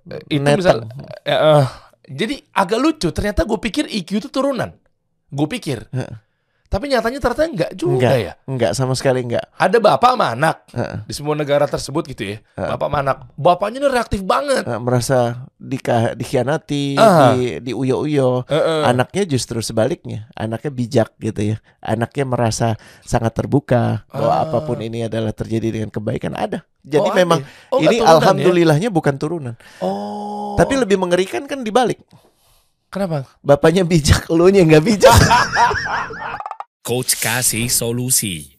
eh. itu Netang. misal eh, eh, jadi agak lucu ternyata gue pikir IQ itu turunan gue pikir. Tapi nyatanya ternyata enggak juga Enggak. ya Enggak sama sekali enggak. ada bapak sama anak Heeh. di semua negara tersebut gitu ya Heeh. bapak sama anak bapaknya ini reaktif banget Eh, merasa dika, dikhianati, Ah. di diuyo-uyo. Eh, eh. Anaknya justru sebaliknya. Anaknya bijak gitu ya. Anaknya merasa sangat terbuka bahwa Ah. apa pun ini adalah terjadi dengan kebaikan ada. Jadi Oh, memang ya? Oh, ini turunan ya? alhamdulillahnya bukan turunan. oh Tapi lebih mengerikan kan dibalik. kenapa Bapaknya bijak, elunya nggak bijak. Coach kasih solusi.